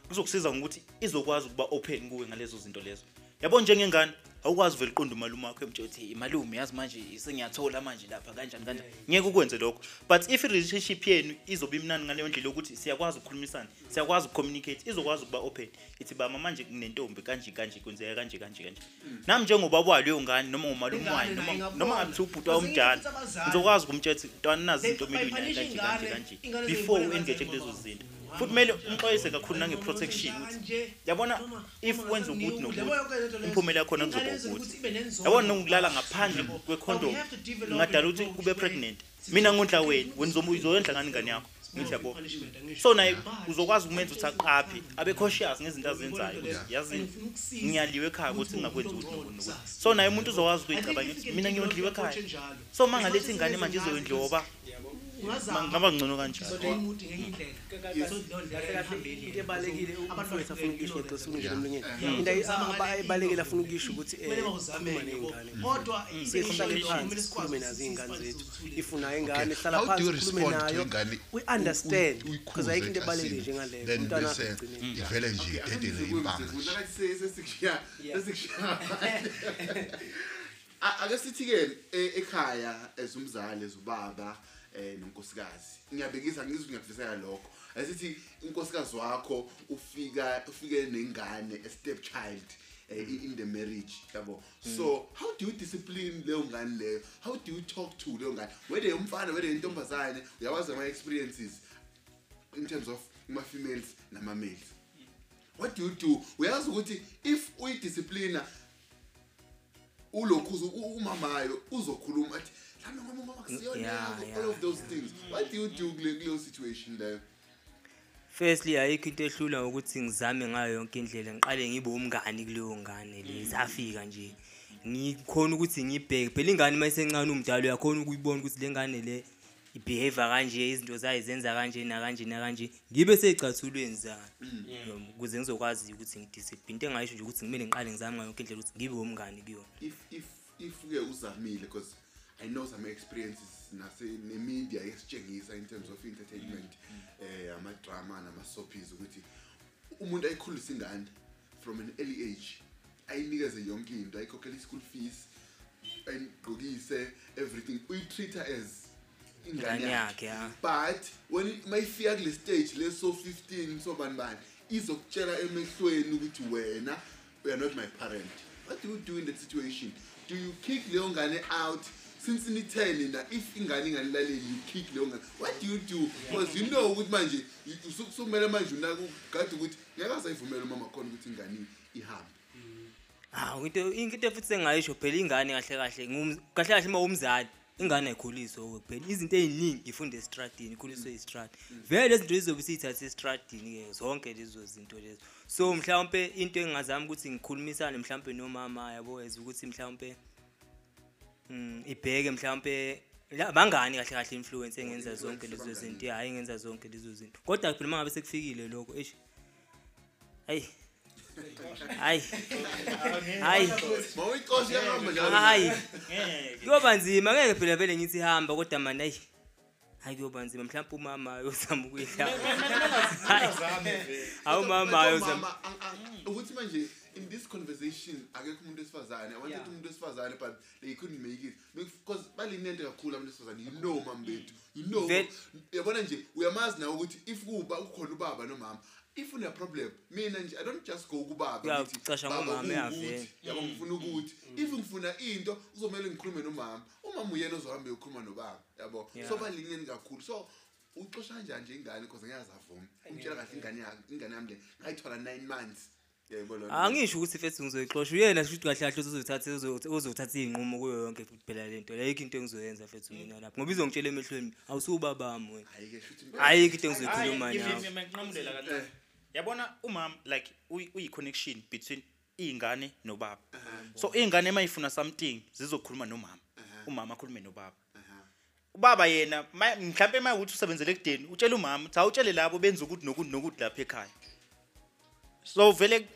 kuzokusiza ngokuthi izokwazi ukuba open kuwe ngalezo zinto lezo. Yabo njengengane awukwazi vele uqonda umalume wakho emtshe uthi malume yazi manje sengiyathola manje lapha kanjani kanjani. Ngeke ukwenze lokho. But if i-relationship yenu izobe imnani ngaleyo ndlela yokuthi siyakwazi ukukhulumisana siyakwazi ukucommunicate izokwazi ukuba open. Ithi bama manje kunentombi kanje kanje kwenzeka kanje kanje kanje. Nami njengobaba waleyo ngane noma ngumalume wayo noma noma ngathi ubhuti wawumdala ngizokwazi ukumtshela ukuthi mntwana nazi into kumele unayo kanje kanje kanje before u-engage kulezo zinto. Futhi kumele umxwayise kakhulu nange-protection ukuthi yabona if wenza ukuthi nokuthi impumela yakhona kuzoba ukuthi yabona nokulala ngaphandle kwekhondom ngadala ukuthi kube pregnant. Mina ngondla wena wena uzomu- uzoyondla ngani ingane yakho? Ngithi yabo. so naye uzokwazi ukumenza ukuthi aqaphe abe cautious ngezinto azenzayo ukuthi yazi ngiyaliwe ekhaya ukuthi ngingakwenzi ukuthi nokuthi. nokuthi. So naye umuntu uzokwazi ukuyicabanga ukuthi mina ngiyondliwe ekhaya. so uma ngalethi ingane manje izoyondliwa ngaba ngcono kanjalo into ebalekile umfowethu afuna ukuyisho kodwa singene emlonyeni into ayi- aba- ebalekile afuna ukuyisho ukuthi eh, khuluma ney'ngane kodwa sihlale phansi sikhulume nazo iy'ngane zethu if unayo ingane hlala How do you phansi ukhulume respond to nayo ingane we understand uyi- because ayikho into uyikhuze ebalekile asini, njengaleyo then umntwana bese agcine ivele nje idedele impanga nje. ake sithi-ke e- ekhaya as umzali as ubaba um nonkosikazi. Ngiyabekisa ngizwe ngiyakufisela lokho. Asithi unkosikazi wakho ufika ufike nengane a-step child eh, i- in the marriage yabo? So how do you discipline leyo ngane leyo? How do you talk to leyo ngane? Whether umfana whether intombazane uyawazi ama-experiences in terms of ama-females nama-males what do you do? Uyazi ukuthi if uyidisciplina ulokhu uzo- umamayo uzokhuluma athi kusiyona Yeah, yakho," yeah, all of those things? What do you do kule- kuleyo situation leyo firstly ayikho into ehlula ukuthi ngizame ngayo yonke indlela ngiqale ngibe umngani kuleyo ngane le safika nje. Ngikhona ukuthi ngibheke phela ingane uma isencane umdala uyakhona ukuyibona ukuthi le ngane le ibehavior kanje izinto zayo zenza kanje nakanje nakanje. Ngibe seyicathulweni zayo Yabo, ukuze ngizokwazi ukuthi ngidiscipline into engayisho nje ukuthi kumele ngiqale ngizame ngayo yonke indlela ukuthi ngibe umngani kuyona. If if if ke uzamile because i know some experiences nase nemedia yesitshengisa in terms of entertainment eh ama-drama nama-soapies ukuthi umuntu ayikhulisa ingane from an early age ayinikeze yonke into ayikhokhela i-school fees ayigqokise everything uyi-treat-her as ingane yakhe. yakhe, ya. but when mayifika kule stage leso 15 sobani bani izokutshela emehlweni ukuthi wena you are not my parent. What do you do in that situation? Do you kick leyo ngane out since nithe nina if ingane inganilaleli you kick leyo ngane what do you do? Because you know ukuthi manje sukumele manje unakugade ukuthi ngeke asayivumela umama khona ukuthi ingane ihambe. Hawu into into futhi engayisho phela ingane kahle kahle kahle kahle uma umzali ingane ayikhuliswe okuwe phela. Izinto ey'ningi ifunda esitradini ikhuliswe istradi vele lezi zinto zizobe siyithathe esitradini-ke zonke lezo zinto lezo. So mhlawumpe into engingazama ukuthi ngikhulumisane mhlawumpe nomama yabo as ukuthi mhlawumpe mm, ibheke mhlawumpe la- bangani kahle kahle influence engenza zonke lezo zinto? Hayi engenza zonke lezo zinto. Kodwa phela uma ngabe sekufikile lokho eish. Hayi. Hayi. Hayi. Mawuyixoshe yahamba njalo hayi. Kuyoba nzima ngeke phela vele ngithi hamba kodwa mani ayi hayi kuyoba nzima. Mhlawumpe umama uyozama ukuyidlala hawu umama uyozama Mama, ang- ang- ukuthi manje in this conversation akekho umuntu wesifazane. I wanted umuntu wesifazane but they couldn't make it. Because balinente kakhulu abantu besifazane. You know mama bethu. You know. Yabona nje uyamazi nawe ukuthi if kuba ukhona ubaba nomama if une problem mina nje i don't just go kubaba "Baba, ngomama, uyavela." yabo ngifuna ukuthi. if ngifuna into kuzomele ngikhulume nomama. Umama uyena ozohambe yokhuluma nobaba yabo? So balinyeni kakhulu. So uxosha kanjani nje ingane? Because ngiyazi avuma umtshela kahle ingane yakhe ingane yami le ngayithola nine months. yebo lona angisho ukuthi fethi ngizoyixosha. Uyena shuthi kahle kahle uzothatha uzothatha iy'nqumo kuyo yonke futhi phela le nto ayikho into engizoyenza fethi mina lapho ngoba izongitshela emehlweni awusuwubabami wena. Hhayi-ke, shuthi ayikho into engizoyikhuluma Hayi, nawe. ngiv- nginqamula kancane yabona umama like uyi- uyi-connection between iy'ngane nobaba. So iy'ngane uma yifuna something zizokhuluma nomama. Umama akhulume nobaba. Ubaba yena ma- mhlampe uma ukuthi usebenzele ekudeni utshela umama uthi awutshele labo benza ukuthi nokuthi nokuthi lapha ekhaya. So vele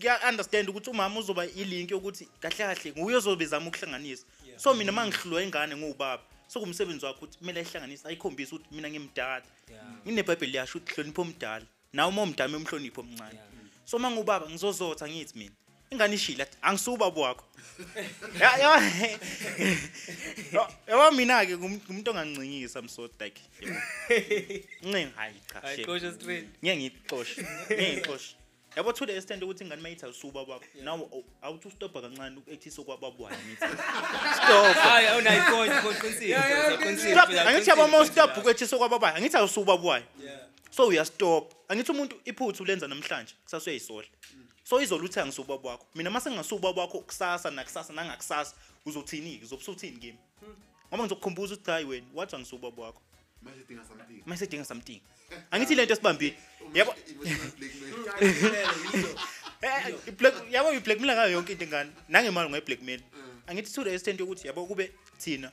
kuya-understand ukuthi umama uzoba ilink yokuthi kahle kahle nguye ozobe zama ukuhlanganisa. So mina uma ngihlulwa ingane nguwubaba sokumsebenzi wakho ukuthi kumele ayihlanganise ayikhombise ukuthi mina ngimdala. Inebhayibheli liyasho ukuthi hlonipho omdala nawe uma umdala umhlonipho omncane. So uma ngubaba ngizozotha ngithi mina ingane ishile athi angisuwubaba wakho. Ya- ya- Ya- yabo mina-ke ngum- ngumuntu ongangincingisa msot like ncinga hayi cha Hayi, shame. Xosha straight. ngeke ngiyixoshe ngeke ngiyixoshe yabo to the extent ukuthi ingane mayithi awusuba bakho nawe awu- awuthi ustopha kancane ukuethisa kwababwayo ngithi stop hayi awunayo ipoint qinisile stop angithi yabo uma ustop ukuethisa kwababwayo angithi awusuba bwayo so uyastop angithi umuntu iphuthu lenza namhlanje kusasa uyayisola. So izolo uthi angisuba bakho mina mase ngingasuba bakho kusasa nakusasa nangakusasa uzothini-ke? Uzobusuthini kimi? Ngoba ngizokukhumbuza ukuthi hayi wena wathi angisuba bakho manje dinga something. Uma sedinga something. Angithi lento esibambile yabo Eh, i-black- yabo uyiblackmaila ngayo yonke into ingane nangemali ungayiblackmail angithi to the extent yokuthi yabo kube thina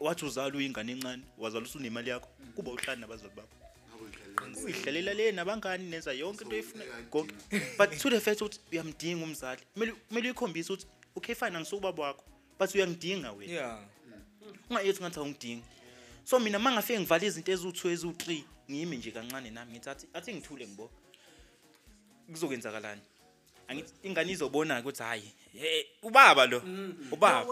wathi uzala uyingane encane wazala usunemali yakho kuba uhlali nabazali bakho. Uyidlalela le nabangani nenza yonke into oyifuna konke but to the fact ukuthi uyamdinga umzali. Kumele kumele uyikhombise ukuthi okay fine angisubaba wakho but uyangidinga wena. Yeah. Ungayethi ngathi awungidingi. So mina uma ngafike ngivala izinto eziwu-two eziwu-three ngiyimi nje kancane nami ngithi athi athi ngithule ngibo. Kuzokwenzakalani? Angithi ingane izobona ukuthi hhayi eh, ubaba lo ubaba.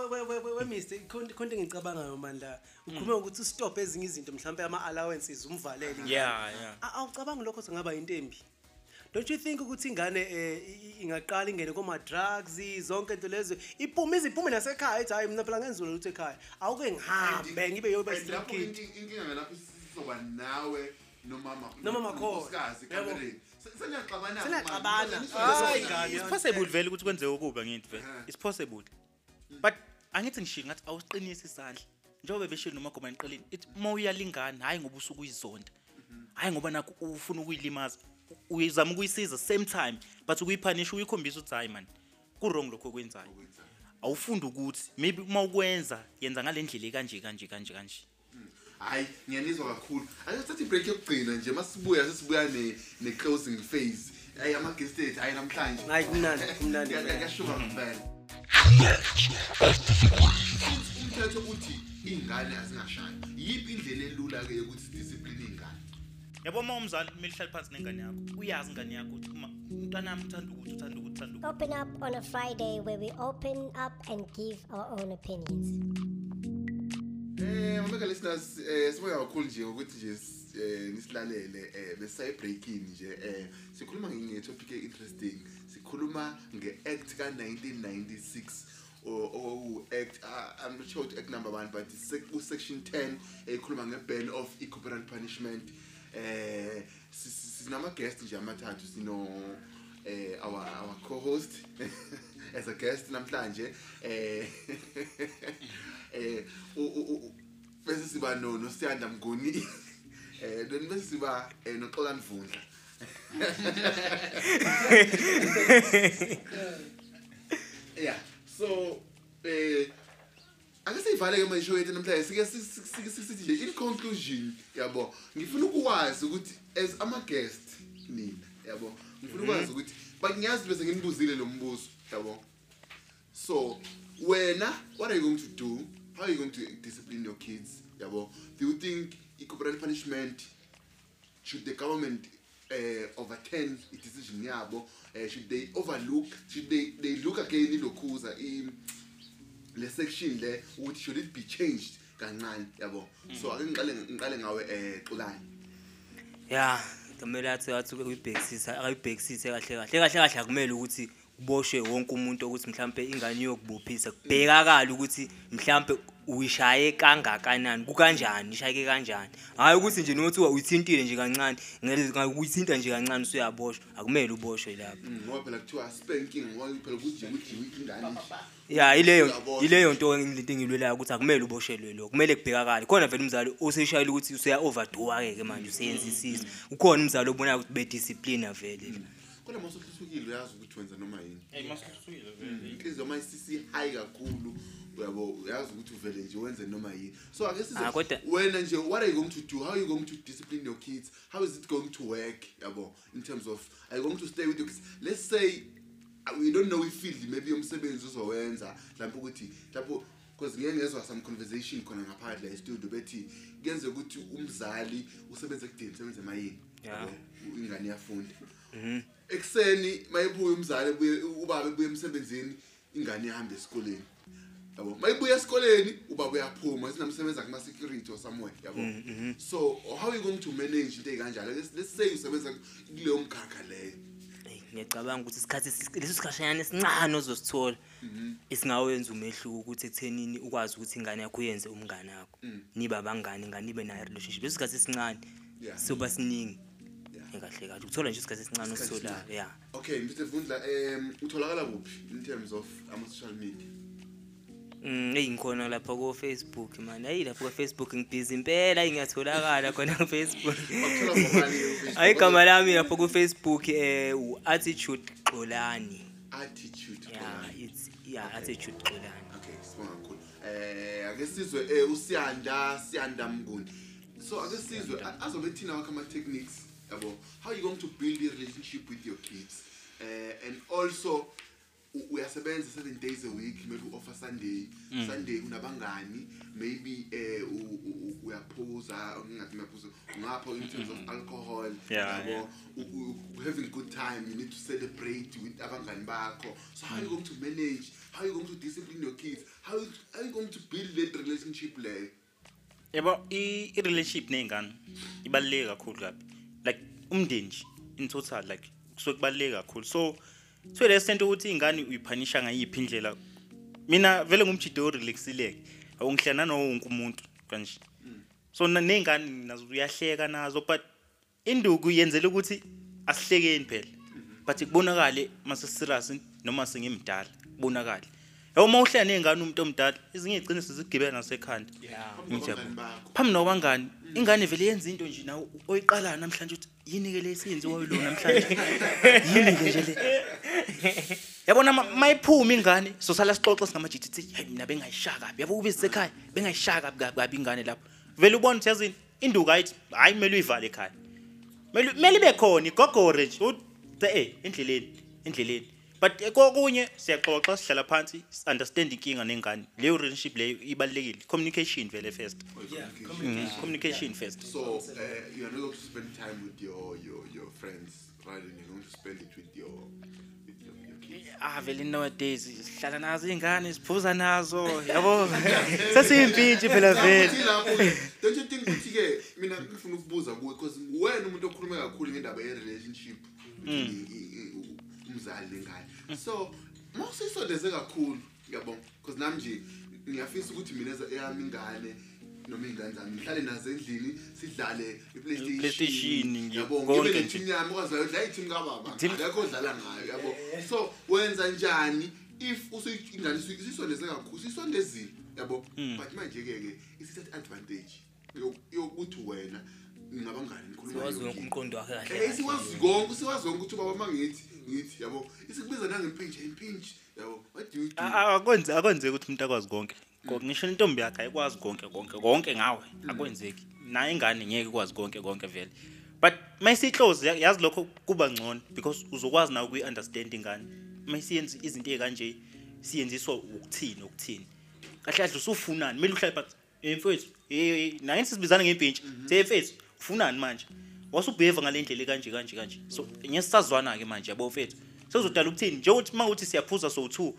Wemiste khonto engicabangayo mandla. Ukhulume ukuthi ustop ezinye izinto mhlawumpe ama-allowances umvalele. Ingane. Yeah, yeah. A- awucabangi lokho sengaba yinto embi don't you think ukuthi ingane eh, i- i- ingaqala ingene koma-drugs zonke into lezo iphume ize iphume nasekhaya ithi hhayi mina phela ngenzula lutho ekhaya. Awuke ngihambe ngibe yoba And lapho street kid inki- inkinga ngalapho sizoba nawe nomama Nomama khona. unkosikazi Yabo. kamereni Se- seniyaxabana Seniyaxabana. manje. Hayi, Hayi, it's possible vele ukuthi kwenzeke ukuba ngithi vele. It's possible but angithi ngishiye ngathi awusiqinisi isandla. Njengoba beshilo nomagoma eniqeleni ithi uma uyalingana hhayi ngoba usuke uyizonda. Hhayi ngoba nakho ufuna ukuyilimaza. U- uyazama ukuyisiza same time but ukuyiphanisha uyikhombisa ukuthi hhayi mani kurong lokho okwenzayo. Awufundi ukuthi maybe uma ukwenza yenza ngale ndlela ekanje kanje kanje kanje. Hayi ngiyanizwa kakhulu. Ake sithathe ibreak yokugcina nje masibuya sesibuya ne- ne-closing phase. Hayi ama-guest ethu hayi namhlanje. Hayi kumnandi kumnandi Kuya- kuyashuka ngempela umthetho uthi iy'ngane azingashayi yiphi indlela elula-ke yokuthi sidiscipline iy'ngane? Yabo uma umzali kumele uhlale phansi nengane yakho uyazi ingane yakho ukuthi uma umntanami uthanda ukuthi uthanda ukuthi uthanda ukuthi. Open up on a Friday where we open up and give our own opinions. Eh mameka listeners eh sibonga kakhulu nje ukuthi nje s- eh nisilalele eh besayibreakini nje eh sikhuluma nge topic interesting sikhuluma nge-act ka-1996 oku act ah, I'm not sure what act number 1 but sec- section 10 ekhuluma nge-ban of corporal punishment. Eh si- si- sinama guest nje amathathu sino eh our our co-host. As a guest namhlanje eh eh u- u- u- bese siba no noSiyanda Mnguni. Eh then bese siba eh, noXola Mvundla yeah so eh ake siyivaleke manje show yethu namhlanje sike si- si- sike sithi nje in conclusion yabo? Ngifuna ukwazi ukuthi as ama guest nina yabo? Ngifuna ukwazi ukuthi but ngiyazi bese nginibuzile lo mbuzo yabo? So wena what are you going to do? How are you going to discipline your kids yabo? Do you think i-corporal punishment should the government uh, overturn i-decision yabo? Uh, should they overlook should they, they look again ilokhuza i- le section le ukuthi should it be changed kancane yabo? So ake ngiqale ngiqale ngawe eh xulani ya kumele athi athi uyibhekisisa akayibhekisise kahle kahle kahle kahle akumele ukuthi kuboshwe wonke umuntu ukuthi mhlambe ingane yokubophisa kubhekakala ukuthi mhlambe uyishaye kangakanani kukanjani ishayeke kanjani. Hayi ukuthi nje nokuthi uyithintile nje kancane ngeke uyithinta nje kancane usuyaboshwa. Akumele uboshwe lapho. Ngoba phela kuthiwa spanking ngoba phela kuthi ukuthi ingane nje. Ya ileyo ileyo nto into engilwelayo ukuthi akumele uboshelwe lo kumele kubhekakale khona vele umzali oseshayela ukuthi useya overdo-ke ke manje useyenza isizwe ukhona umzali obonayo ukuthi bedisciplina vele. Kodwa mase uthuthukile uyazi ukuthi wenza noma yini. Inhliziyo uma isisi high kakhulu uyabo uyazi ukuthi uvele nje wenze noma yini. So ake size Ah, wena nje what are you going to do? How are you going to discipline your kids? How is it going to work? Yabo in terms of are you going to stay with your kids? Let's say uh, we don't know ifield maybe umsebenzi uzowenza. Mhlawumbe ukuthi lapho because ngeke ngezwa some conversation khona ngaphakathi la estudio bethi kuyenze ukuthi umzali usebenze kudeni usebenze emayini Yeah. ingane iyafunda. Ekuseni mayibuya umzali ebuye ubaba ebuye emsebenzini ingane ihamba esikoleni. Yabo mayibuya esikoleni ubaba uyaphuma sinamsebenza kuma security or somewhere yabo. So how are you going to manage into ekanjalo let's, let's say usebenza kuleyo mkhakha leyo. Eyi, ngiyacabanga ukuthi isikhathi esi- leso sikhashanyana esincane ozosithola esingawenza umehluko ukuthi ekuthenini ukwazi ukuthi ingane yakho uyenze umngane wakho. Nibe abangani ingane ibe nayo relationship. Leso sikhathi esincane Yeah. soba siningi. Yeah. Eh, kahle kahle. Uthola nje isikhathi esincane Isikhathi ositholayo esincane. ya. Okay mr vundla um utholakala kuphi in terms of ama-social media? Mm, eyi ngikhona lapha ko-facebook mani hayi lapha ko-facebook ngibhizi impela hayi ngiyatholakala khona ku-facebook. Bakuthola ngobani ku-Facebook? hayi igama lami lapha ku-facebook um u-attitude xolani. Attitude ya khona. it's ya attitude xolani. Okay sibonga kakhulu. Eh ake sizwe eh usiyanda siyanda mnguni. So ake sizwe a- azobe thina wakho ama techniques yabo how you going to build a relationship with your kids? Eh and also uyasebenza 7 days a week maybe offer sunday. Sunday unabangani maybe eh u- u- u- uyaphuza ngingathi uyaphuza ngapha in terms of alcohol Yeah, yabo yeah. having good time you need to celebrate with abangani bakho. So how are you going to manage? How are you going to discipline your kids? How are you going to build that relationship leyo yabo i- i-relationship ney'ngane ibaluleke kakhulu kabi. Umndeni nje in total like kusuke kubaluleke kakhulu. So so le sento ukuthi iy'ngane uyiphanisha ngayiphi indlela mina vele ngumjide orelaxileke awungihlala nanowo wonke umuntu kanje. So ney'ngane nazo uyahleka nazo but induku yenzela ukuthi asihlekeni phela. But kubonakale mase serious noma sengimdala kubonakale. Yabo uma uhlala ney'ngane umuntu omdala ezinye iy'gcine sezigibela nasekhanda. Bakho. phambi nabangani ingane vele yenza into nje nawe oyiqalayo namhlanje uthi yini ke le siyenziwayo lo namhlanje. Yini ke nje le. Yabona ma- mayiphuma ingane sosala sixoxe sithi hey mina bengayishaya kabi yabo kube sisekhaya bengayishaya kabi kabi ingane lapho. Vele ubona ukuthi yazini induku ayithi hayi kumele uyivale ekhaya. Kumele ibe khona igogore nje eh endleleni endleleni. But eh, kokunye siyaxoxa sihlala phansi understand inkinga nengane. Leyo relationship leyo ibalekile communication vele first. Mm, communication. first. So uh, you are not going to spend time with your your your friends rather than you're going to spend it with your with your, your kids. Ah vele nowadays sihlala nazo iy'ngane siphuza nazo yabo? Sesiyimpintshi phela vele. Futhi lapho-ke, don't you think ukuthi-ke mina ngifuna ukubuza kuwe because wena umuntu okhulume kakhulu ngendaba ye-relationship between i- i- i- umzali nengane so ma usuyisondeze kakhulu yabo because nami nje ngiyafisa ukuthi mina eza- eyami ingane noma iy'ngane zami ngihlale nazo endlini sidlale PlayStation, i-playstation ngi- yabo konke ngibe nje. nethimu yami ukwaziyo dlala ithimu kababa Team- akekho odlala ngayo yabo so wenza njani if usuyi- ingane usuyi- usuyisondeze kakhulu usuyisondezile yabo but manje-ke ke isithatha advantage yo- yokuthi wena ngingabangani ngikhuluma wazi ngayo wonke kini. umqondo wakhe kahle Eh, kahle. isiwazi konke usiwazi konke ukuthi ubaba uma ngithi ngithi yabo? Isikubiza nangempintshi impintshi yabo? What do you do? A- a- akwenze akwenzeki ukuthi umuntu akwazi konke. Ko- ngisho intombi yakhe ayikwazi konke konke konke ngawe. Akwenzeki. Nayo ingane ngeke ikwazi konke konke vele. But mayisihlozi yazi lokho kuba ngcono because uzokwazi nawe ukuyi-understand ingane. Mayisiyenza izinto ey'kanje siyenziswa ukuthini ukuthini. Kahle kahle usufunani. Kumele uhlale but "Eh, mfethu eh, naye sisibizana ngempintshi. Se mfethu ufunani manje? wasubheva ngale ndlela ekanje kanje kanje so ngiyasazwana-ke manje yabo mfethu sezodala ukuthini? Njengokuthi uma ukuthi siyaphuza sowu-two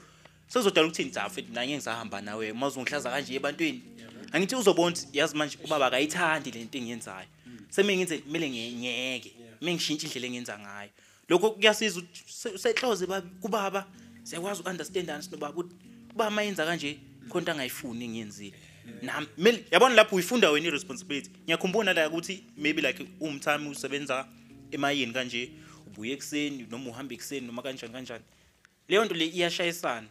sezodala ukuthini? Cha mfethu nanye ngisahamba nawe uma uzongihlaza kanje ebantwini. Angithi uzobona ukuthi yazi manje ubaba akayithandi le nto engiyenzayo. Semele ngenze kumele ngiyeke kumele ngishintshe indlela engenza ngayo. Lokho kuyasiza ukuthi se- sehloze ba- kubaba siyakwazi uku-understandana sinobaba ukuthi ubaba uma yenza kanje khona into angayifuni engiyenzile. Nami kumele yabona lapho uyifunda wena i-responsibility? Ngiyakhumbula la ukuthi maybe like uwumthami usebenza emayini kanje ubuye ekuseni noma uhamba ekuseni noma kanjani kanjani. Leyo nto le iyashayisana.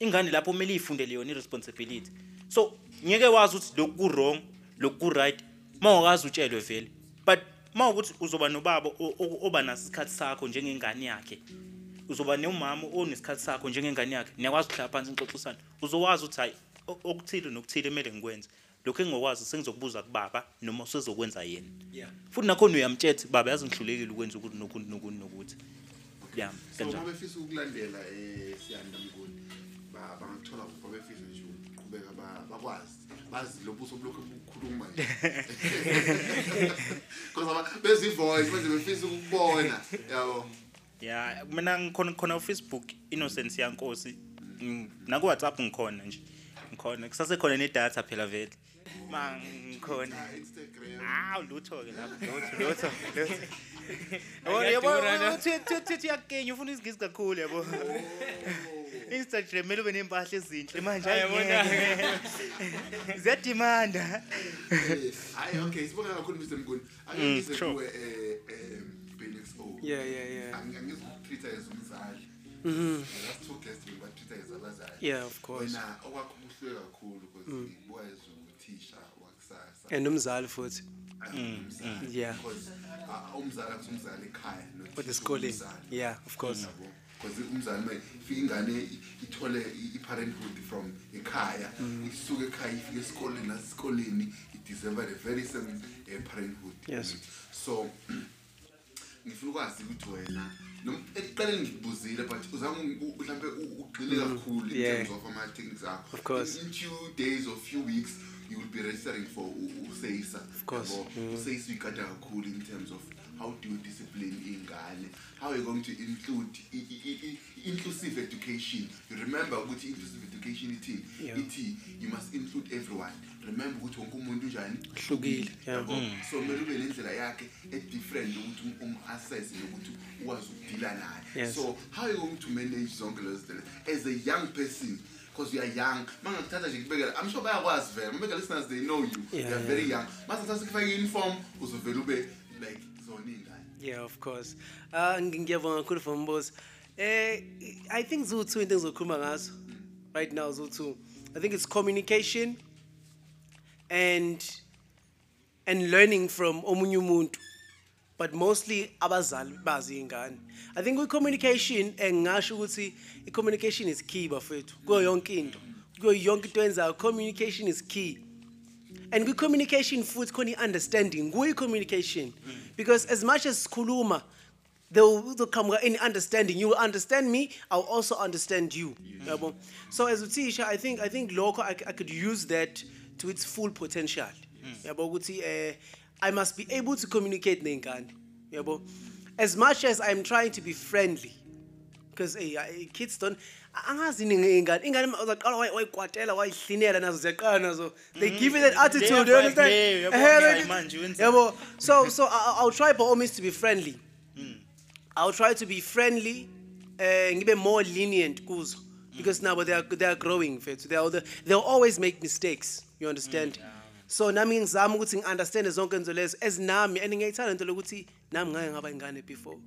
Ingane lapho kumele iy'fundele yona i-responsibility? So ngeke wazi ukuthi lokhu ku-wrong lokhu ku-right uma ungazi utshelwe vele. But uma ukuthi uzoba nobaba o- o- oba naso isikhathi sakho njengengane yakhe uzoba nomama onesikhathi sakho njengengane yakhe niyakwazi ukuhlala phansi nixoxisana. Uzowazi ukuthi hayi o- okuthile nokuthile emele ngikwenze. Lokho engingokwazi sengizokubuza kubaba noma usezokwenza yena. Yeah. futhi nakhona uyamtshela ukuthi baba yazi ngihlulekile ukwenza ukuthi nokuthi nokuthi nokuthi. Ya so uma kanjalo befisa ukulandela um siyanda mnguni ba- bangakuthola kuphi? Befisa nje ukuqhubeka ba- bakwazi. Bazi lo buso bulokhu bukhuluma nje. Because bezivoice manje befisa ukubona yabo. Ya mina ngikhona khona ufacebook innocence yankosi. Mm, naku-whatsapp ngikhona nje. Ngikhona. Kusasekhona nedatha phela vele. Ma ngikhona. Instagram hawu lutho-ke lapho. Lutho lutho lutho. Ayadura, no? yabo uyakenya ufuna izigisi kakhulu yabo. Instagram kumele ube ney'mpahla ezinhle manje Ayabona. ziyadimanda. Hayi okay sibonga kakhulu mr mnguni. Mm, angengise sure. kuwe um benix o. Yeah, yeah, yeah. angizukutreat as umzali last two guests ngibatreat as abazali Yeah, of course. wena okwakho kuhlwe kakhulu because ngikwazi ukuthisha wakusasa and umzali futhi umzali Yeah. because uh, umzali akuthi umzali ekhaya not But uthisha esikoleni. Yeah, of course. Yabo. because umzali uma ifika ingane ithole i-parenthood from ekhaya isuke ekhaya ifike esikoleni nasesikoleni ideserve the very same uh, parenthood Yes. so ngifuna ukwazi ukuthi wena ekuqaleni ngikubuzile but uzange mhlampe ugxile kakhulu in terms of ama-techniques akho Of course. in, few days or few weeks you will be registering for u- useisa of course. Mm. useisa uyigada kakhulu in terms of how do you discipline iy'ngane how are you going to include inclusive education? You remember ukuthi inclusive education Yeah. ithi you must include everyone. Remember ukuthi wonke umuntu unjani Hlukile, yeah. Yabo? so kumele ube nendlela yakhe e-different yokuthi um- um-assess nokuthi ukwazi ukudila naye. So how are you going to manage zonke lezo zinto? As a young person because you are young ma ngakuthatha nje kubekela i'm sure bayakwazi vele mabeka listeners they know you. Yeah, you are yeah. very young masathatha sikufake i-uniform uzovele ube like zona iy'ngane Yeah, of course. Ngi- ngiyabonga kakhulu for mbozo. Eh I think zo two into engizokhuluma ngazo right now zo two. I think it's communication and and learning from omunye umuntu but mostly abazali bazi ingane. I think with communication engasho ukuthi i-communication is key bafethu. Kuyo yonke into. Kuyo yonke into enzayo communication is key. And kwi-communication futhi khona i-understanding kuyi-communication because as much as sikhuluma there will kuzoqhamuka any understanding you will understand me i'll also understand you. Yabo? So as a teacher i think i think lokho I, i could use that to its full potential. Yabo? Ukuthi eh i must be able to communicate ney'ngane. Yabo? As much as i'm trying to be friendly because hey, I- kids don't angazi iningi ingane ingane uzaqala way- wayikwatela wayihlinela nazo ziyaqala nazo. They give you that attitude you understand? yabo, so so I'll try by all means to be friendly. I'll try to be friendly eh ngibe more lenient kuzo. Because now they are they are growing mfethu they are they'll always make mistakes you understand? So nami ngizama ukuthi ngiunderstand zonke izinto lezo. As nami and ngiyayithanda into lokuthi nami ngake ngaba ingane before.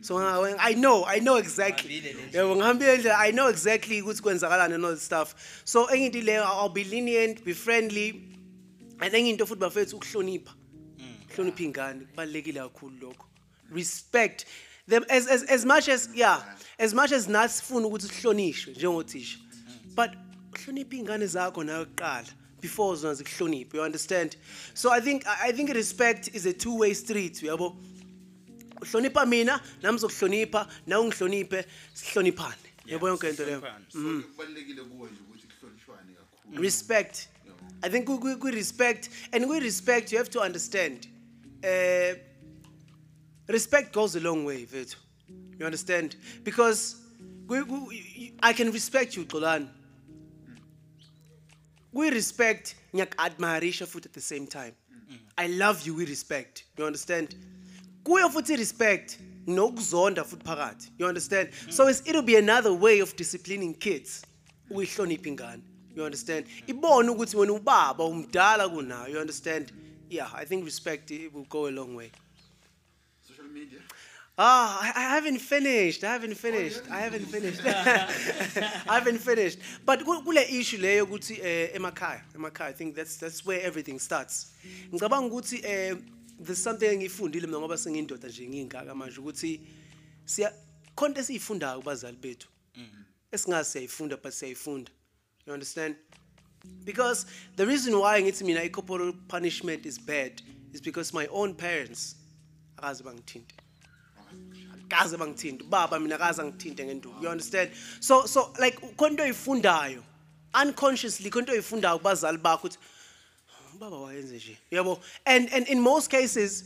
So nga- I know I know exactly. Yabo ngihambile ndlela I know exactly ukuthi kwenzakalani and all that stuff. So enye into leyo I'll be lenient be friendly and enye into futhi bafethu ukuhlonipha. Hlonipha ingane kubalekile kakhulu lokho. Respect them as as as much as yeah as much as nathi sifuna ukuthi sihlonishwe njengothisha. But hlonipha ingane zakho nayo kuqala before zona zikuhloniphe you understand? So i think i think respect is a two way street uyabo uhlonipha mina nami zokuhlonipha nawe ungihloniphe sihloniphane. Yabo yonke into leyo. so kubalulekile kuwe nje ukuthi kuhlonishwane kakhulu. Respect. I think we, we, we respect and with respect you have to understand uh, respect goes a long way vethu. You understand? Because we, we, i can respect you xolani. We respect ngiyak-admirisha futhi at the same time. I love you we respect. You understand? Kuyo futhi respect nokuzonda futhi phakathi you understand so it's, it'll be another way of disciplining kids ukuyihlonipha ingane you understand ibone ukuthi wena ubaba umdala kunayo you understand yeah i think respect it will go a long way social media Ah, I, I haven't finished. I haven't finished. I haven't finished. I haven't finished. But ku- kule issue leyo ukuthi eh emakhaya, emakhaya I think that's that's where everything starts. Ngicabanga ukuthi eh something engifundile mina ngoba sengiyindoda nje ngingaka manje ukuthi siya konke esiyifundayo kubazali bethu. Esingazi siyayifunda but siyayifunda. You understand? because the reason why ngithi mina i-corporal punishment is bad is because my own parents akaze bangithinte kaze bangithinte baba mina kaze angithinte ngenduku you understand so so like khona into oyifundayo unconsciously khona into oyifundayo kubazali bakho ukuthi baba wayenze nje. Yabo? And and in most cases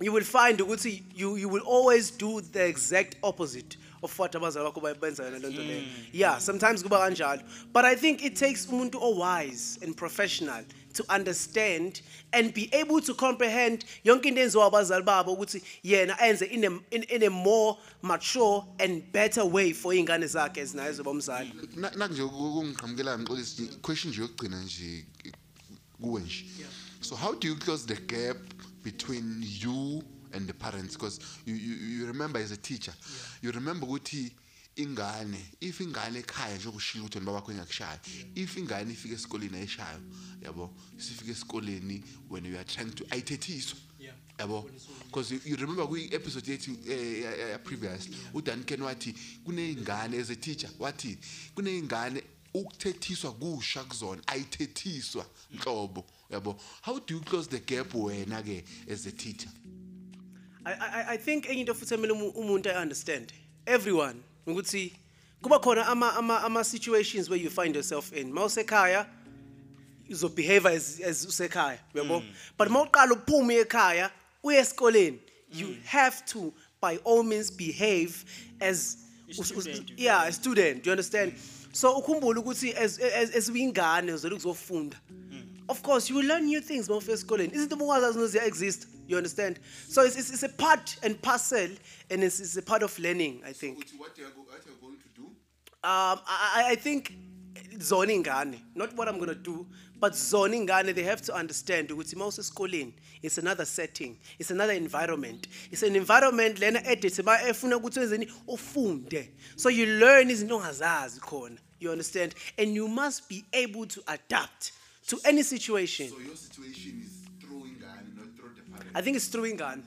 you will find ukuthi you you will always do the exact opposite of what abazali bakho bayenza yona lento leyo. Yeah sometimes kuba kanjalo. But i think it takes umuntu owise and professional to understand and be able to comprehend yonke into enziwa abazali babo ukuthi yena enze in a, in, in a more mature and better way for iy'ngane zakhe ezinaye zoba umzali Na- nakanje kungiqhamukela mxolisi question nje yokugcina nje kuwe nje so how do you close the gap between you and the parents? Because you, you, you remember as a teacher you remember ukuthi ingane if ingane ekhaya nje ukushilo ukuthi babakho engakushaya if ingane ifika esikoleni ayishayo yabo sifika esikoleni when you are trying to ayithethiswa yabo? Because you, remember kwi-episode yethu eh, ya- ya- ya previous udanken wathi kuney'ngane as a teacher wathi kuney'ngane ukuthethiswa kusha kuzona ayithethiswa nhlobo yabo. How do you close the gap wena-ke as a teacher? I, I, I think enye into futhi emele umu- umuntu i-understand everyone ukuthi kuba khona ama, ama, ama situations where you find yourself in. Ma usekhaya uzobehave as, as usekhaya uyabo? But ma uqala uphume ekhaya uye esikoleni you have to by all means behave as yeah a student you understand? So ukhumbule ukuthi as as as uyingane uzele ukuzofunda. Of course you will learn new things mawufika esikoleni izinto obungazazi noziya exist you understand? So it's, it's, it's a part and parcel and it's, it's a part of learning i think. What you are going to do? Um, I, I- I think zona ingane not what i'm going to do but zona ingane they have to understand ukuthi ma usesikoleni it's another setting it's another environment. It's an environment lena edithi ma efuna ukuthi wenzeni ufunde. So you learn izinto ongazazi khona you understand? And you must be able to adapt to any situation. So your situation is through ingane not through the parents I think it's through ingane.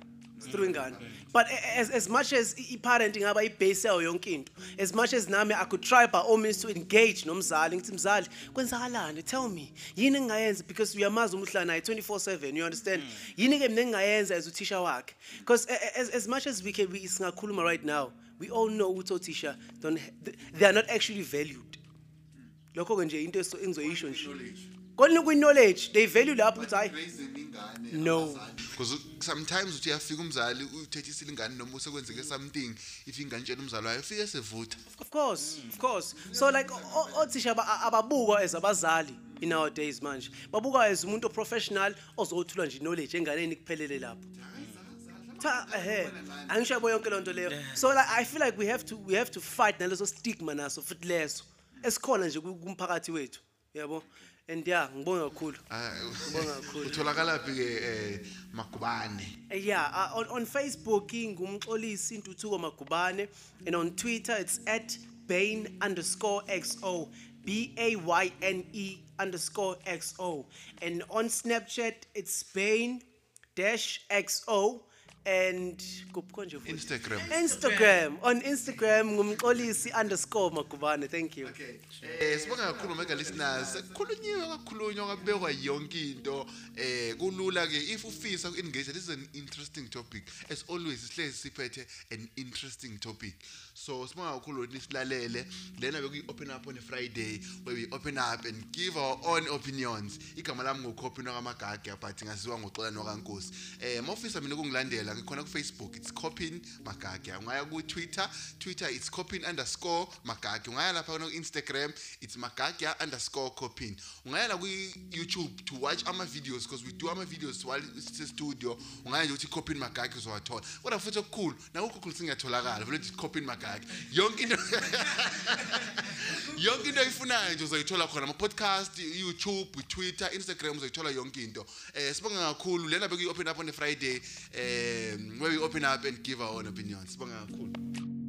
Through ingane. But as, as much as i- i-parent ingaba ibase yayo yonke into, as much as nami I could try by all means to engage nomzali ngithi mzali kwenzakalani? Tell me yini engingayenza? Because uyamazi umuhlala naye 24/7 you understand? Yini ke mina engingayenza as uthisha wakhe? Because as, as much as we can we singakhuluma right now we all know ukuthi othisha don't they are not actually valued lokho ke nje into engizoyisho nje. Kolini kwi-knowledge they value lapho ukuthi hayi raising ingane No. because sometimes uthi uyafika umzali uthethisile ingane noma usekwenzeke something if ingane tshela umzali wayo ufike sevutha Of course, of course. So like o- o- othisha aba- ababukwa as abazali in our days manje. Babukwa as umuntu professional ozothula nje knowledge enganeni kuphelele lapho. Cha ehe. Angisho yabo yonke lonto leyo. So like I feel like we have to we have to fight naleso stigma naso futhi leso. Esikhona nje ku- kumphakathi wethu. Yabo? And yeah, ngibonga kakhulu. Ngibonga kakhulu. utholakala-phi ke um magubane Yeah, uh, on, on Facebook, ngumxolisi Ntuthuko Magubane, and on Twitter it's at Bain underscore XO, B A Y N E underscore XO, and on Snapchat it's Bain dash XO, and kuphi konje futhi? Instagram. Instagram. On Instagram ngumxolisi underscore Magubane. Thank you. okay. Eh sibonga kakhulu mega listeners. Kukhulunyiwe kakhulunywa kwabekwa yonke into. Eh kulula ke if ufisa uengage this is an interesting topic. As always sihlezi siphethe an interesting topic. So sibonga kakhulu ukuthi silalele lena beku open up on a friday where we open up and give our own opinions. Igama lami ngukophi nokamagaga but ngaziwa ngoxola nokankosi eh mawufisa mina ukungilandela ngikhona ku Facebook it's copin magaga ungaya ku Twitter it's copin underscore magaga ungaya lapha ku Instagram it's magaga underscore copin ungaya la ku YouTube to watch ama videos because we do ama videos while it's studio. Ungaya nje uthi copin magaga uzowathola. Kodwa futhi okukhulu naku Google singatholakala vele uthi copin magaga yonke into yonke into oyifunayo nje uzoyithola khona. Ama-podcast youtube twitter instagram uzoyithola yonke into. Eh sibonga kakhulu. Lena beku-open up on a friday. Um where we open up and give our own opinions. Sibonga kakhulu.